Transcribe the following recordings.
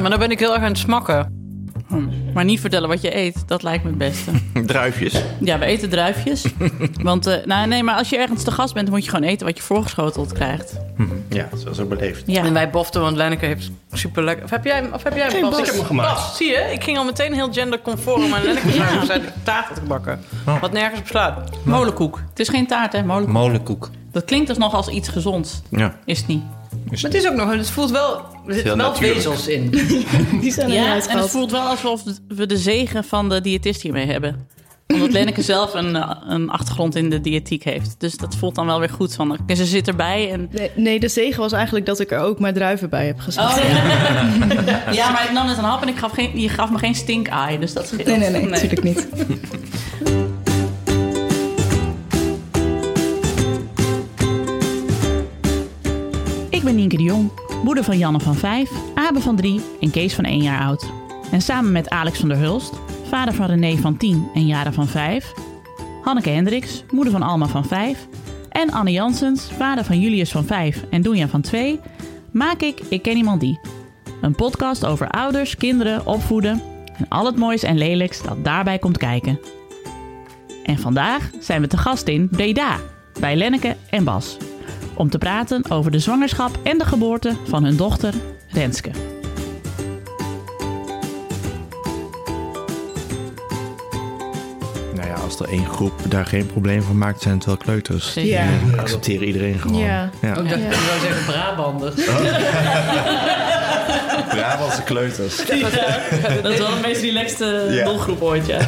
Maar dan ben ik heel erg aan het smakken. Hm. Maar niet vertellen wat je eet, dat lijkt me het beste. Druifjes. Ja, we eten druifjes. Want, eh, nou, nee, maar als je ergens te gast bent, moet je gewoon eten wat je voorgeschoteld krijgt. Ja, zoals ook beleefd. Ja. En wij boften, want Lenneke heeft super lekker. Of heb jij hem? Of heb jij hem? Bas? Ik heb hem gemaakt. Bas, zie je? Ik ging al meteen heel genderconform. Maar Lenneke Ja. zei dat ik taart had gebakken. Wat nergens op slaat. Molenkoek. Het is geen taart, hè? Molenkoek. Molenkoek. Dat klinkt dus nog als iets gezonds. Ja. Is het niet. Maar het is ook nog, het voelt wel. Er zitten wel natuurlijk. vezels in. Die zijn Ja, en het voelt wel alsof we de zegen van de diëtist hiermee hebben. Omdat Lenneke zelf een, eh, een achtergrond in de diëtiek heeft. Dus dat voelt dan wel weer goed. Van, ze zit erbij en... Nee, nee, de zegen was eigenlijk dat ik er ook maar druiven bij heb gezet. Oh, ja. ja, maar ik nam net een hap en ik gaf geen, je gaf me geen stink-eye. Dus dat scheelt. Nee, nee, nee, natuurlijk niet. Ik ben Nienke de Jong, moeder van Janne van 5, Abe van 3 en Kees van 1 jaar oud. En samen met Alex van der Hulst, vader van René van 10 en Jara van 5, Hanneke Hendricks, moeder van Alma van 5 en Anne Jansens, vader van Julius van 5 en Doenja van 2, maak ik Ik Ken Iemand Die. Een podcast over ouders, kinderen, opvoeden en al het moois en lelijks dat daarbij komt kijken. En vandaag zijn we te gast in Breda, bij Lenneke en Bas om te praten over de zwangerschap en de geboorte van hun dochter Renske. Nou ja, als er één groep daar geen probleem van maakt, zijn het wel kleuters. Ja. Die accepteren iedereen gewoon. Ja. ja. Ook dat ik zou zeggen Brabanders. Brabantse kleuters. Dat is wel de meest relaxte Ja. doelgroep ooit, ja.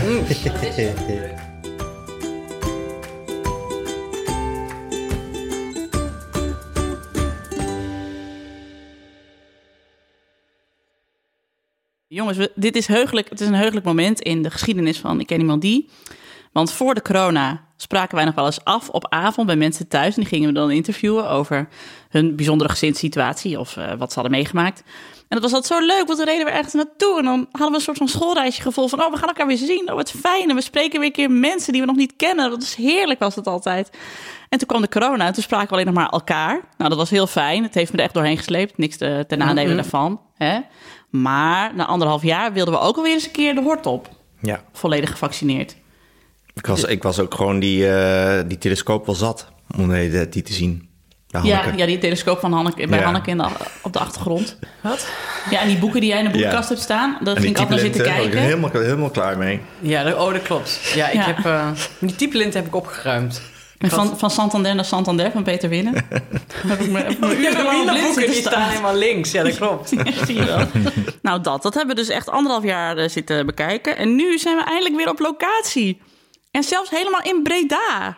Jongens, we- dit is heugelijk, het is een heugelijk moment in de geschiedenis van Ik Ken Iemand Die. Want voor de corona spraken wij nog wel eens af op avond bij mensen thuis. En die gingen we dan interviewen over hun bijzondere gezinssituatie of eh, wat ze hadden meegemaakt. En dat was altijd zo leuk, want dan reden we ergens naartoe. En dan hadden we een soort van schoolreisje gevoel van... oh, we gaan elkaar weer zien, oh, wat fijn. En we spreken weer een keer mensen die we nog niet kennen. Dat is heerlijk, was dat altijd. En toen kwam de corona en toen spraken we alleen nog maar elkaar. Nou, dat was heel fijn. Het heeft me er echt doorheen gesleept. Niks te, ten nadele daarvan. Hè? Maar na anderhalf jaar wilden we ook alweer eens een keer de hort op. Ja. Volledig gevaccineerd. Ik was, ik was ook gewoon die, eh, die telescoop wel zat om die, die te zien. Ja, ja, die telescoop van Hanneke, bij Ja. Hanneke in de, op de achtergrond. Wat? Ja, en die boeken die jij in de boekenkast Ja. hebt staan, daar die ging ik altijd naar zitten typelint, hè, was ik kijken. helemaal, helemaal klaar mee. Ja, dat, oh, dat klopt. Ja, ik Ja. heb... eh, die typelint heb ik opgeruimd. En van, van Santander naar Santander van Peter Winnen. heb ik me, heb ik me Ja, urenlang de blind boeken die staan helemaal links. Ja, dat klopt. Ja, zie je wel. nou, dat. Dat hebben we dus echt anderhalf jaar eh, zitten bekijken. En nu zijn we eindelijk weer op locatie. En zelfs helemaal in Breda.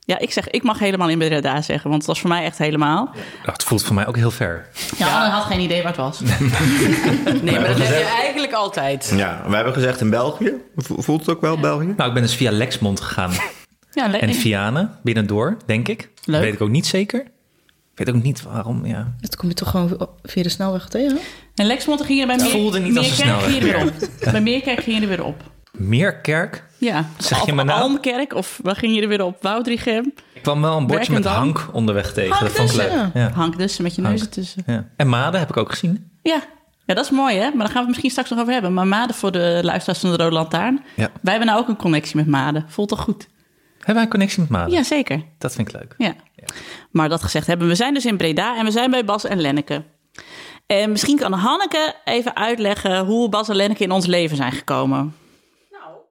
Ja, ik zeg, ik mag helemaal in Breda zeggen, want het was voor mij echt helemaal. Nou, het voelt voor mij ook heel ver. Ja, Anne had geen idee waar het was. Nee, maar dat heb je eigenlijk altijd. Ja, we hebben gezegd in België. Vo- Voelt het ook wel België? Nou, ik ben dus via Lexmond gegaan. Ja, le- En Vianen, binnendoor, denk ik. Leuk. Weet ik ook niet zeker. Ik weet ook niet waarom, ja. Dat kom je toch gewoon via de snelweg tegen? En Lexmond ging er bij meer, voelde niet als een ging je snelweg. weer op. Bij Meerkerk ging je er weer op. Meerkerk. Ja, Zeg je of me nou? Almkerk of waar ging je er weer op? Woudrichem. Ik kwam wel een bordje met. Hank onderweg tegen. Hank dat vond ik leuk. tussen. Ja. Hank dus met je neus ertussen. Ja. En Maden heb ik ook gezien. Ja. ja, dat is mooi hè. Maar daar gaan we het misschien straks nog over hebben. Maar Maden voor de luisteraars van de Rode Lantaarn. Ja. Wij hebben nou ook een connectie met Maden. Voelt toch goed? Hebben wij een connectie met Maden? Ja, zeker. Dat vind ik leuk. Ja. Maar dat gezegd hebben, we zijn dus in Breda en we zijn bij Bas en Lenneke. En misschien kan Hanneke even uitleggen hoe Bas en Lenneke in ons leven zijn gekomen.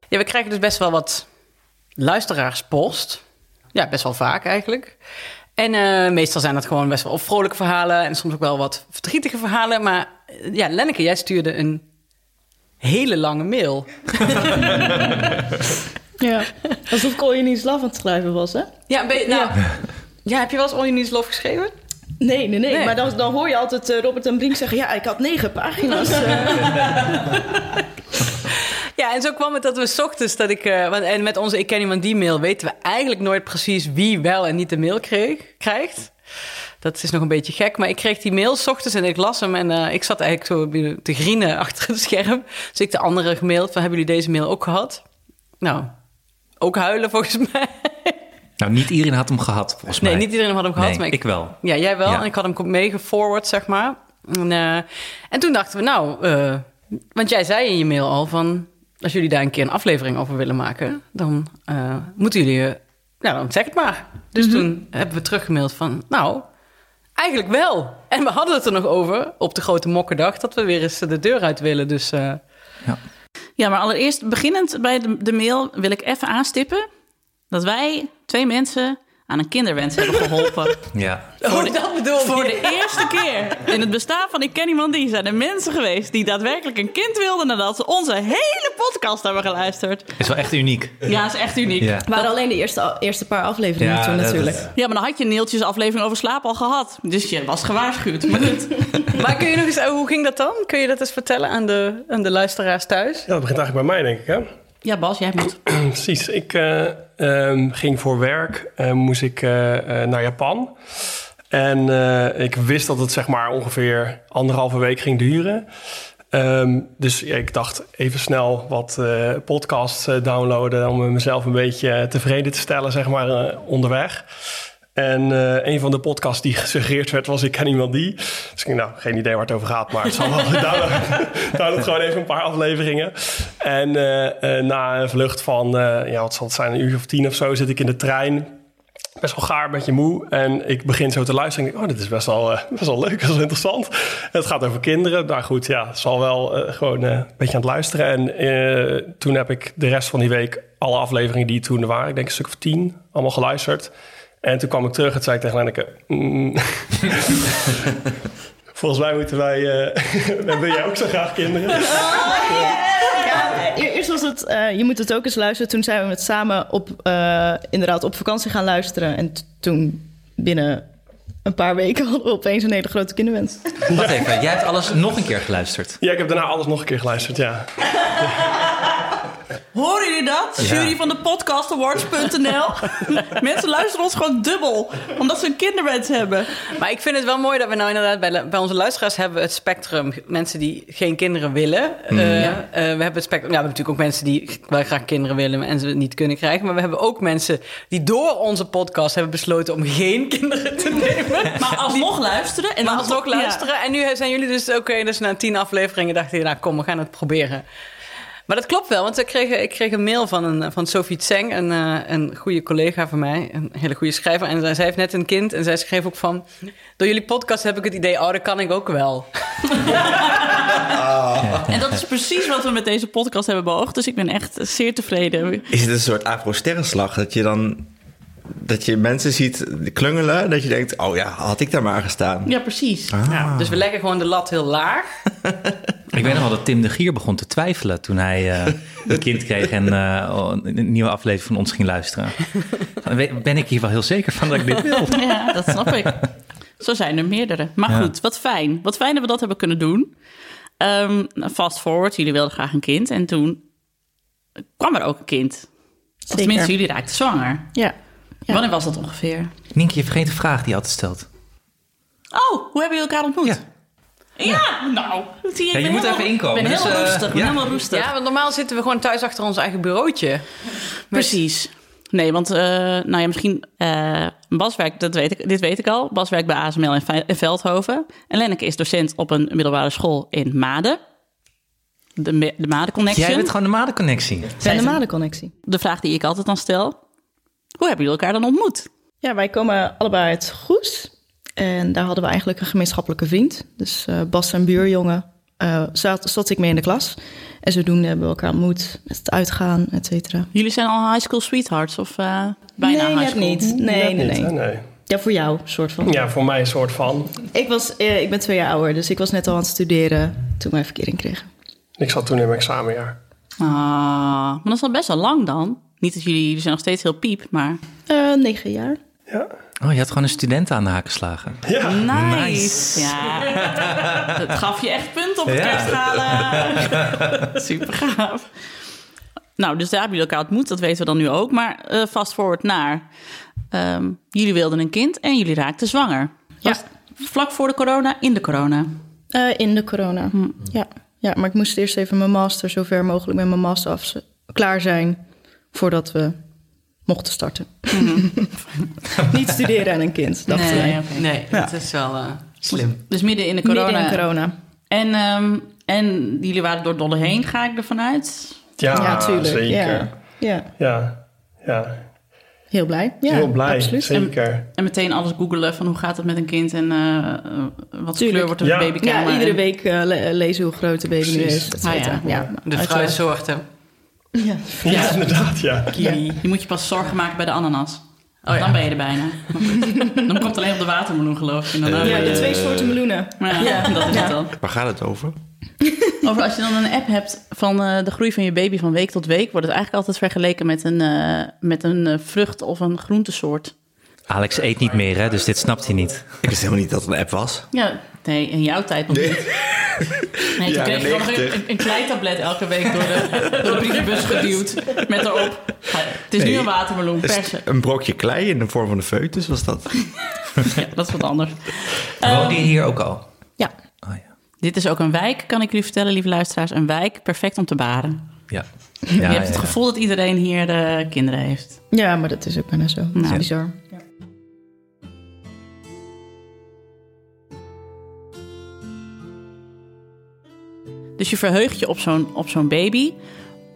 Ja, we krijgen dus best wel wat luisteraarspost. Ja, best wel vaak eigenlijk. En eh, meestal zijn dat gewoon best wel vrolijke verhalen... en soms ook wel wat verdrietige verhalen. Maar eh, ja, Lenneke, jij stuurde een hele lange mail. Ja. Alsof ik All You Need Is Love aan het schrijven was, hè? Ja, ben je- nou, ja. heb je wel eens All You Need Is Love geschreven? Nee, nee, nee. Nee. Maar dan, dan hoor je altijd eh, Robert en Brink zeggen... ja, ik had negen pagina's. eh. Ja, en zo kwam het dat we 's ochtends dat ik... eh, want, en met onze Ik Ken Iemand Die mail weten we eigenlijk nooit precies wie wel en niet de mail kreeg, krijgt. Dat is nog een beetje gek, maar ik kreeg die mail 's ochtends en ik las hem en eh, ik zat eigenlijk zo te grienen achter het scherm. Dus ik de andere gemaild van, hebben jullie deze mail ook gehad? Nou, ook huilen volgens mij. Nou, niet iedereen had hem gehad, volgens Nee, mij. niet iedereen had hem gehad, Nee, maar ik wel. Ja, jij wel. Ja. En ik had hem meegeforward, zeg maar. En, eh, en toen dachten we, nou, eh, want jij zei in je mail al van... als jullie daar een keer een aflevering over willen maken... dan eh, moeten jullie, nou dan zeg het maar. Dus toen hebben we teruggemaild van, nou, eigenlijk wel. En we hadden het er nog over op de grote mokkendag... dat we weer eens de deur uit willen, dus... eh, Ja, maar allereerst beginnend bij de, de mail wil ik even aanstippen dat wij twee mensen aan een kinderwens hebben geholpen. Ja. oh, dat bedoel Voor je. de eerste keer in het bestaan van Ik Ken Iemand Die zijn er mensen geweest die daadwerkelijk een kind wilden nadat ze onze hele podcast hebben geluisterd. Is wel echt uniek. Ja, is echt uniek. Ja. Ja. Het waren alleen de eerste, eerste paar afleveringen Ja, toen natuurlijk. maar dan had je Neeltjes aflevering over slaap al gehad. Dus je was gewaarschuwd. Maar goed. Maar kun je nog eens, oh, hoe ging dat dan? Kun je dat eens vertellen aan de, aan de luisteraars thuis? Ja, dat begint eigenlijk bij mij, denk ik. Hè? Ja, Bas, jij moet. Precies. Ik eh, ehm, ging voor werk, eh, moest ik eh, naar Japan. En ik wist dat het zeg maar ongeveer anderhalve week ging duren. Ehm, dus ik dacht even snel wat podcasts downloaden om mezelf een beetje tevreden te stellen, zeg maar, onderweg. En eh, een van de podcasts die gesuggereerd werd was Ik ken iemand die. Dus ik nou, geen idee waar het over gaat, maar het zal wel. download, download gewoon even een paar afleveringen. En eh, eh, na een vlucht van, ja, wat zal het zijn, een uur of tien of zo, zit ik in de trein. Best wel gaar, een beetje moe. En ik begin zo te luisteren en denk, oh, dit is best wel, best wel leuk, best wel interessant. Het gaat over kinderen. Nou goed, ja, het zal wel gewoon een beetje aan het luisteren. En toen heb ik de rest van die week alle afleveringen die toen waren, ik denk een stuk of tien, allemaal geluisterd. En toen kwam ik terug en zei ik tegen Lenneke... mm, Volgens mij moeten wij... eh wil jij ook zo graag kinderen? Ja, e- eerst was het, eh, je moet het ook eens luisteren. Toen zijn we het samen op, eh, inderdaad op vakantie gaan luisteren. En toen binnen een paar weken hadden we opeens een hele grote kinderwens. Wacht even, jij hebt alles nog een keer geluisterd. Ja, ik heb daarna alles nog een keer geluisterd, ja. Horen jullie dat? Ja. Jury van de podcastawards.nl. Mensen luisteren ons gewoon dubbel. Omdat ze een kinderwens hebben. Maar ik vind het wel mooi dat we nou inderdaad bij, bij onze luisteraars hebben het spectrum. Mensen die geen kinderen willen. Eh, eh, we hebben het spectrum. Ja, we hebben natuurlijk ook mensen die wel graag kinderen willen en ze het niet kunnen krijgen. Maar we hebben ook mensen die door onze podcast hebben besloten om geen kinderen te nemen. Maar alsnog luisteren. En Maar alsnog ja. luisteren. En nu zijn jullie dus oké, dus na tien afleveringen dachten je, nou kom, we gaan het proberen. Maar dat klopt wel, want ik kreeg, ik kreeg een mail van, een, van Sophie Tseng, een, eh, een goede collega van mij, een hele goede schrijver. En zij, zij heeft net een kind en zij schreef ook van... Door jullie podcast heb ik het idee, oh, dat kan ik ook wel. En dat is precies wat we met deze podcast hebben beoogd. Dus ik ben echt zeer tevreden. Is het een soort afro-sterrenslag? Dat je dan dat je mensen ziet klungelen, dat je denkt, oh ja, had ik daar maar gestaan. Ja, precies. Ja, dus we leggen gewoon de lat heel laag. Ik weet nog wel dat Tim de Gier begon te twijfelen toen hij eh, een kind kreeg en eh, een nieuwe aflevering van ons ging luisteren. Ben ik hier wel heel zeker van dat ik dit wil. Ja, dat snap ik. Zo zijn er meerdere. Maar Ja. goed, wat fijn. Wat fijn dat we dat hebben kunnen doen. Ehm, fast forward, jullie wilden graag een kind. En toen kwam er ook een kind. Zeker. tenminste, jullie raakten zwanger. Ja. Ja. Wanneer was dat ongeveer? Nienke, je vergeet de vraag die je altijd stelt. Oh, hoe hebben jullie elkaar ontmoet? Ja. Ja, nou. zie je, Ja, moet helemaal- even inkomen, Ik ben dus, helemaal eh, ben ja. helemaal rustig. Ja, want normaal zitten we gewoon thuis achter ons eigen bureautje. Precies. Nee, want eh, nou ja, misschien eh, Bas werkt, dat weet ik, dit weet ik al. Bas werkt bij ASML in, Ve- in Veldhoven. En Lenneke is docent op een middelbare school in Maden. De, de Maden Connection. Jij bent gewoon de madenconnectie. En de madenconnectie. De vraag die ik altijd dan stel. Hoe hebben jullie elkaar dan ontmoet? Ja, wij komen allebei uit Goes. En daar hadden we eigenlijk een gemeenschappelijke vriend. Dus eh, Bas en buurjongen eh, zat, zat ik mee in de klas. En zodoende hebben we elkaar ontmoet met het uitgaan, et cetera. Jullie zijn al high school sweethearts of eh, bijna nee, high school? niet. Nee, Net nee, niet, hè? nee. nee. Ja, voor jou, soort van. Ja, voor mij een soort van. Ik, was, eh, ik ben twee jaar ouder, dus ik was net al aan het studeren toen wij verkering kregen. Ik zat toen in mijn examenjaar. Ah, maar dat is al best wel lang dan. Niet dat jullie, jullie zijn nog steeds heel piep, maar... Eh, negen jaar. Ja. Oh, je had gewoon een student aan de haak geslagen. Ja. Nice. Nice. Ja, dat gaf je echt punten op het Ja. kerstgala. Super gaaf. Nou, dus daar hebben jullie elkaar ontmoet, dat weten we dan nu ook. Maar eh fast forward naar... ehm, jullie wilden een kind en jullie raakten zwanger. Ja. Was vlak voor de corona, in de corona. Eh, in de corona. Ja. ja, maar ik moest eerst even mijn master zo ver mogelijk met mijn master af klaar zijn voordat we mochten starten. Niet studeren en een kind, dachten Nee, wij. Nee, Ja. dat is wel eh, slim. Dus midden in de corona. Midden in corona. En, ehm, en jullie waren door Dolle heen, ga ik ervan uit. Ja, Ja, tuurlijk. zeker. Ja. ja, Ja, ja. heel blij. Ja, heel blij, Absoluut. zeker. En meteen alles googelen van hoe gaat het met een kind en eh, eh, wat kleur wordt een Ja. babykamer. Ja, iedere En- week le- lezen hoe groot de baby nu is. Ah, ja. ja. De uiteraard. fruitsoorten. Ja. Ja, inderdaad, ja. Kiwi. Je moet je pas zorgen maken bij de ananas. Dan ben je er bijna. Dan komt het alleen op de watermeloen, geloof ik. En daarna ja, de je- twee soorten meloenen. Maar ja, dat is het dan. Waar gaat het over? Over als je dan een app hebt van eh, de groei van je baby van week tot week, wordt het eigenlijk altijd vergeleken met een, eh, met een eh, vrucht of een groentesoort. Alex eet niet meer, hè, dus dit snapt hij niet. Ik wist helemaal niet dat het een app was. Ja, nee, in jouw tijd nog niet. Nee, toen kreeg je nog 90. een, een kleitablet elke week door de, door de brievenbus geduwd. Met erop. Het is nu een watermeloen, Is persen. Een brokje klei in de vorm van een foetus was dat. Ja, dat is wat anders. Woonde je hier ook al? Ja. Oh ja. Dit is ook een wijk, kan ik jullie vertellen, lieve luisteraars. Een wijk, perfect om te baren. Ja. je ja, hebt het ja. gevoel dat iedereen hier eh, kinderen heeft. ja, maar dat is ook bijna zo. Nou. bizar. Dus je verheugt je op zo'n, op zo'n baby.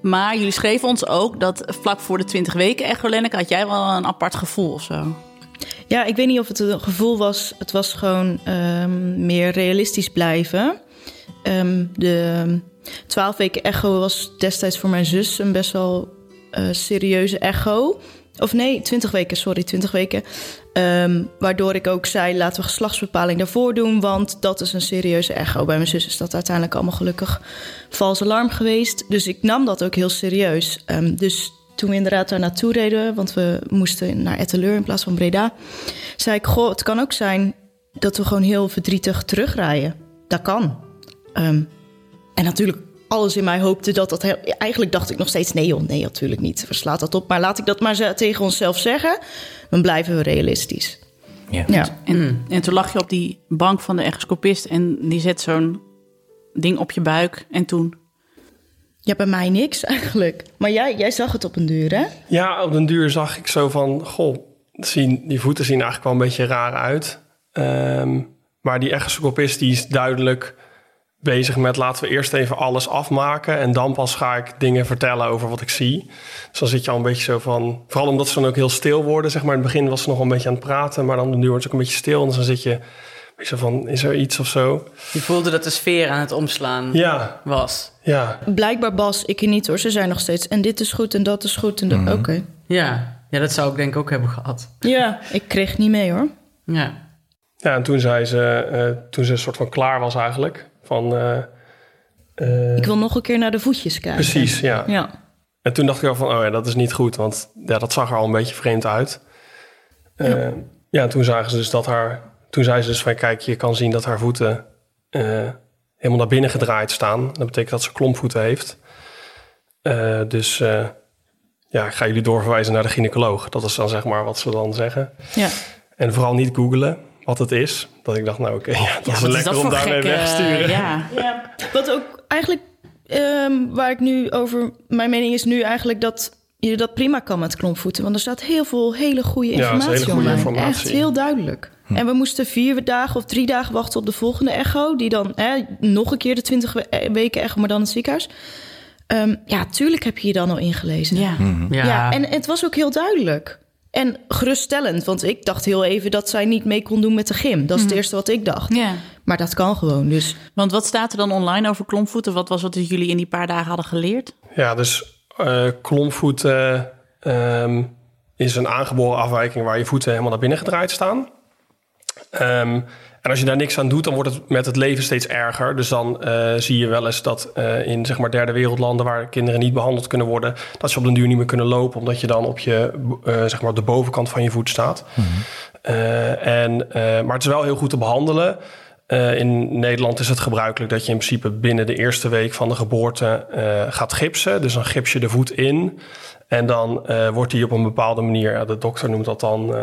Maar jullie schreven ons ook dat vlak voor de 20 weken echo, Lenneke, had jij wel een apart gevoel of zo. Ja, ik weet niet of het een gevoel was. Het was gewoon ehm, meer realistisch blijven. Ehm, de 12 weken echo was destijds voor mijn zus een best wel eh, serieuze echo. Of nee, 20 weken, sorry, 20 weken. Ehm, waardoor ik ook zei, laten we geslachtsbepaling daarvoor doen... want dat is een serieuze echo. Bij mijn zus is dat uiteindelijk allemaal gelukkig vals alarm geweest. Dus ik nam dat ook heel serieus. Ehm, dus toen we inderdaad daar naartoe reden... want we moesten naar Etteleur in plaats van Breda... zei ik, goh, het kan ook zijn dat we gewoon heel verdrietig terugrijden. Dat kan. Ehm, en natuurlijk, alles in mij hoopte dat dat... Eigenlijk dacht ik nog steeds, nee joh, nee, natuurlijk niet. Verslaat dat op. Maar laat ik dat maar tegen onszelf zeggen. Dan blijven we realistisch. Ja. Ja. En, en toen lag je op die bank van de echoscopist en die zet zo'n ding op je buik. En toen, Ja, bij mij niks eigenlijk. Maar jij, jij zag het op een duur, hè? Ja, op den duur zag ik zo van... Goh, zien, die voeten zien eigenlijk wel een beetje raar uit. Ehm, maar die echoscopist die is duidelijk bezig met... laten we eerst even alles afmaken... en dan pas ga ik dingen vertellen over wat ik zie. Dus dan zit je al een beetje zo van... vooral omdat ze dan ook heel stil worden. Zeg maar. In het begin was ze nog een beetje aan het praten... maar dan duur wordt ze ook een beetje stil... en dan zit je een beetje zo van, is er iets of zo? Je voelde dat de sfeer aan het omslaan Ja, was. ja. Blijkbaar Bas, ik niet hoor. Ze zijn nog steeds. En dit is goed en dat is goed. En dat. Oké. Ja. ja, dat zou ik denk ik ook hebben gehad. Ja, ik kreeg niet mee hoor. Ja. Ja, en toen zei ze, eh, toen ze een soort van klaar was eigenlijk... van... eh, eh, Ik wil nog een keer naar de voetjes kijken. Precies, ja. Ja. En toen dacht ik wel van, oh ja, dat is niet goed, want ja, dat zag er al een beetje vreemd uit. Eh, ja, en toen zagen ze dus dat haar, toen zei ze dus van, kijk, je kan zien dat haar voeten eh, helemaal naar binnen gedraaid staan. Dat betekent dat ze klompvoeten heeft. Eh, dus eh, ja, ik ga jullie doorverwijzen naar de gynaecoloog. Dat is dan zeg maar wat ze dan zeggen. ja. En vooral niet googlen wat het is. Dat ik dacht, nou oké, ja, dat ja, is lekker dat om daarmee weg te sturen. ja. Ja, wat ook eigenlijk, ehm, waar ik nu over, mijn mening is nu eigenlijk dat je dat prima kan met klompvoeten. Want er staat heel veel hele goede Ja, dat is informatie hele goede online. informatie. Echt heel duidelijk. En we moesten vier dagen of drie dagen wachten op de volgende echo. Die dan hè, nog een keer de twintig weken echo, maar dan in het ziekenhuis. Ehm, ja, tuurlijk heb je je dan al ingelezen. Ja. Ja. Ja, en het was ook heel duidelijk. En geruststellend, want ik dacht heel even dat zij niet mee kon doen met de gym. Dat is het eerste wat ik dacht. ja. Maar dat kan gewoon, dus... Want wat staat er dan online over klompvoeten? Wat was wat jullie in die paar dagen hadden geleerd? Ja, dus eh klompvoeten ehm, is een aangeboren afwijking waar je voeten helemaal naar binnen gedraaid staan. Ehm, en als je daar niks aan doet, dan wordt het met het leven steeds erger. Dus dan eh, zie je wel eens dat eh, in zeg maar derde wereldlanden waar kinderen niet behandeld kunnen worden, dat ze op den duur niet meer kunnen lopen, omdat je dan op je eh, zeg maar op de bovenkant van je voet staat. Eh, en, maar het is wel heel goed te behandelen. Eh, in Nederland is het gebruikelijk dat je in principe binnen de eerste week van de geboorte gaat gipsen. Dus dan gips je de voet in. En dan wordt die op een bepaalde manier, ja, de dokter noemt dat dan,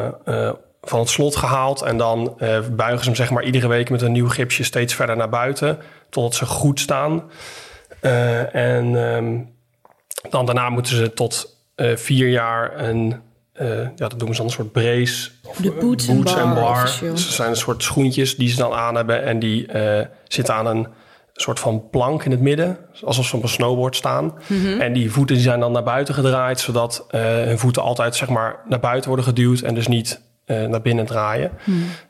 van het slot gehaald. En dan eh, buigen ze hem zeg maar iedere week met een nieuw gipsje steeds verder naar buiten. Totdat ze goed staan. Eh, en ehm, dan daarna moeten ze tot eh, vier jaar een ja, dat noemen ze dan een soort brace. Of, De boots and bar officieel. Dus zijn een soort schoentjes die ze dan aan hebben. En die zitten aan een soort van plank in het midden. Alsof ze op een snowboard staan. En die voeten die zijn dan naar buiten gedraaid. Zodat hun voeten altijd zeg maar, naar buiten worden geduwd. En dus niet eh, naar binnen draaien.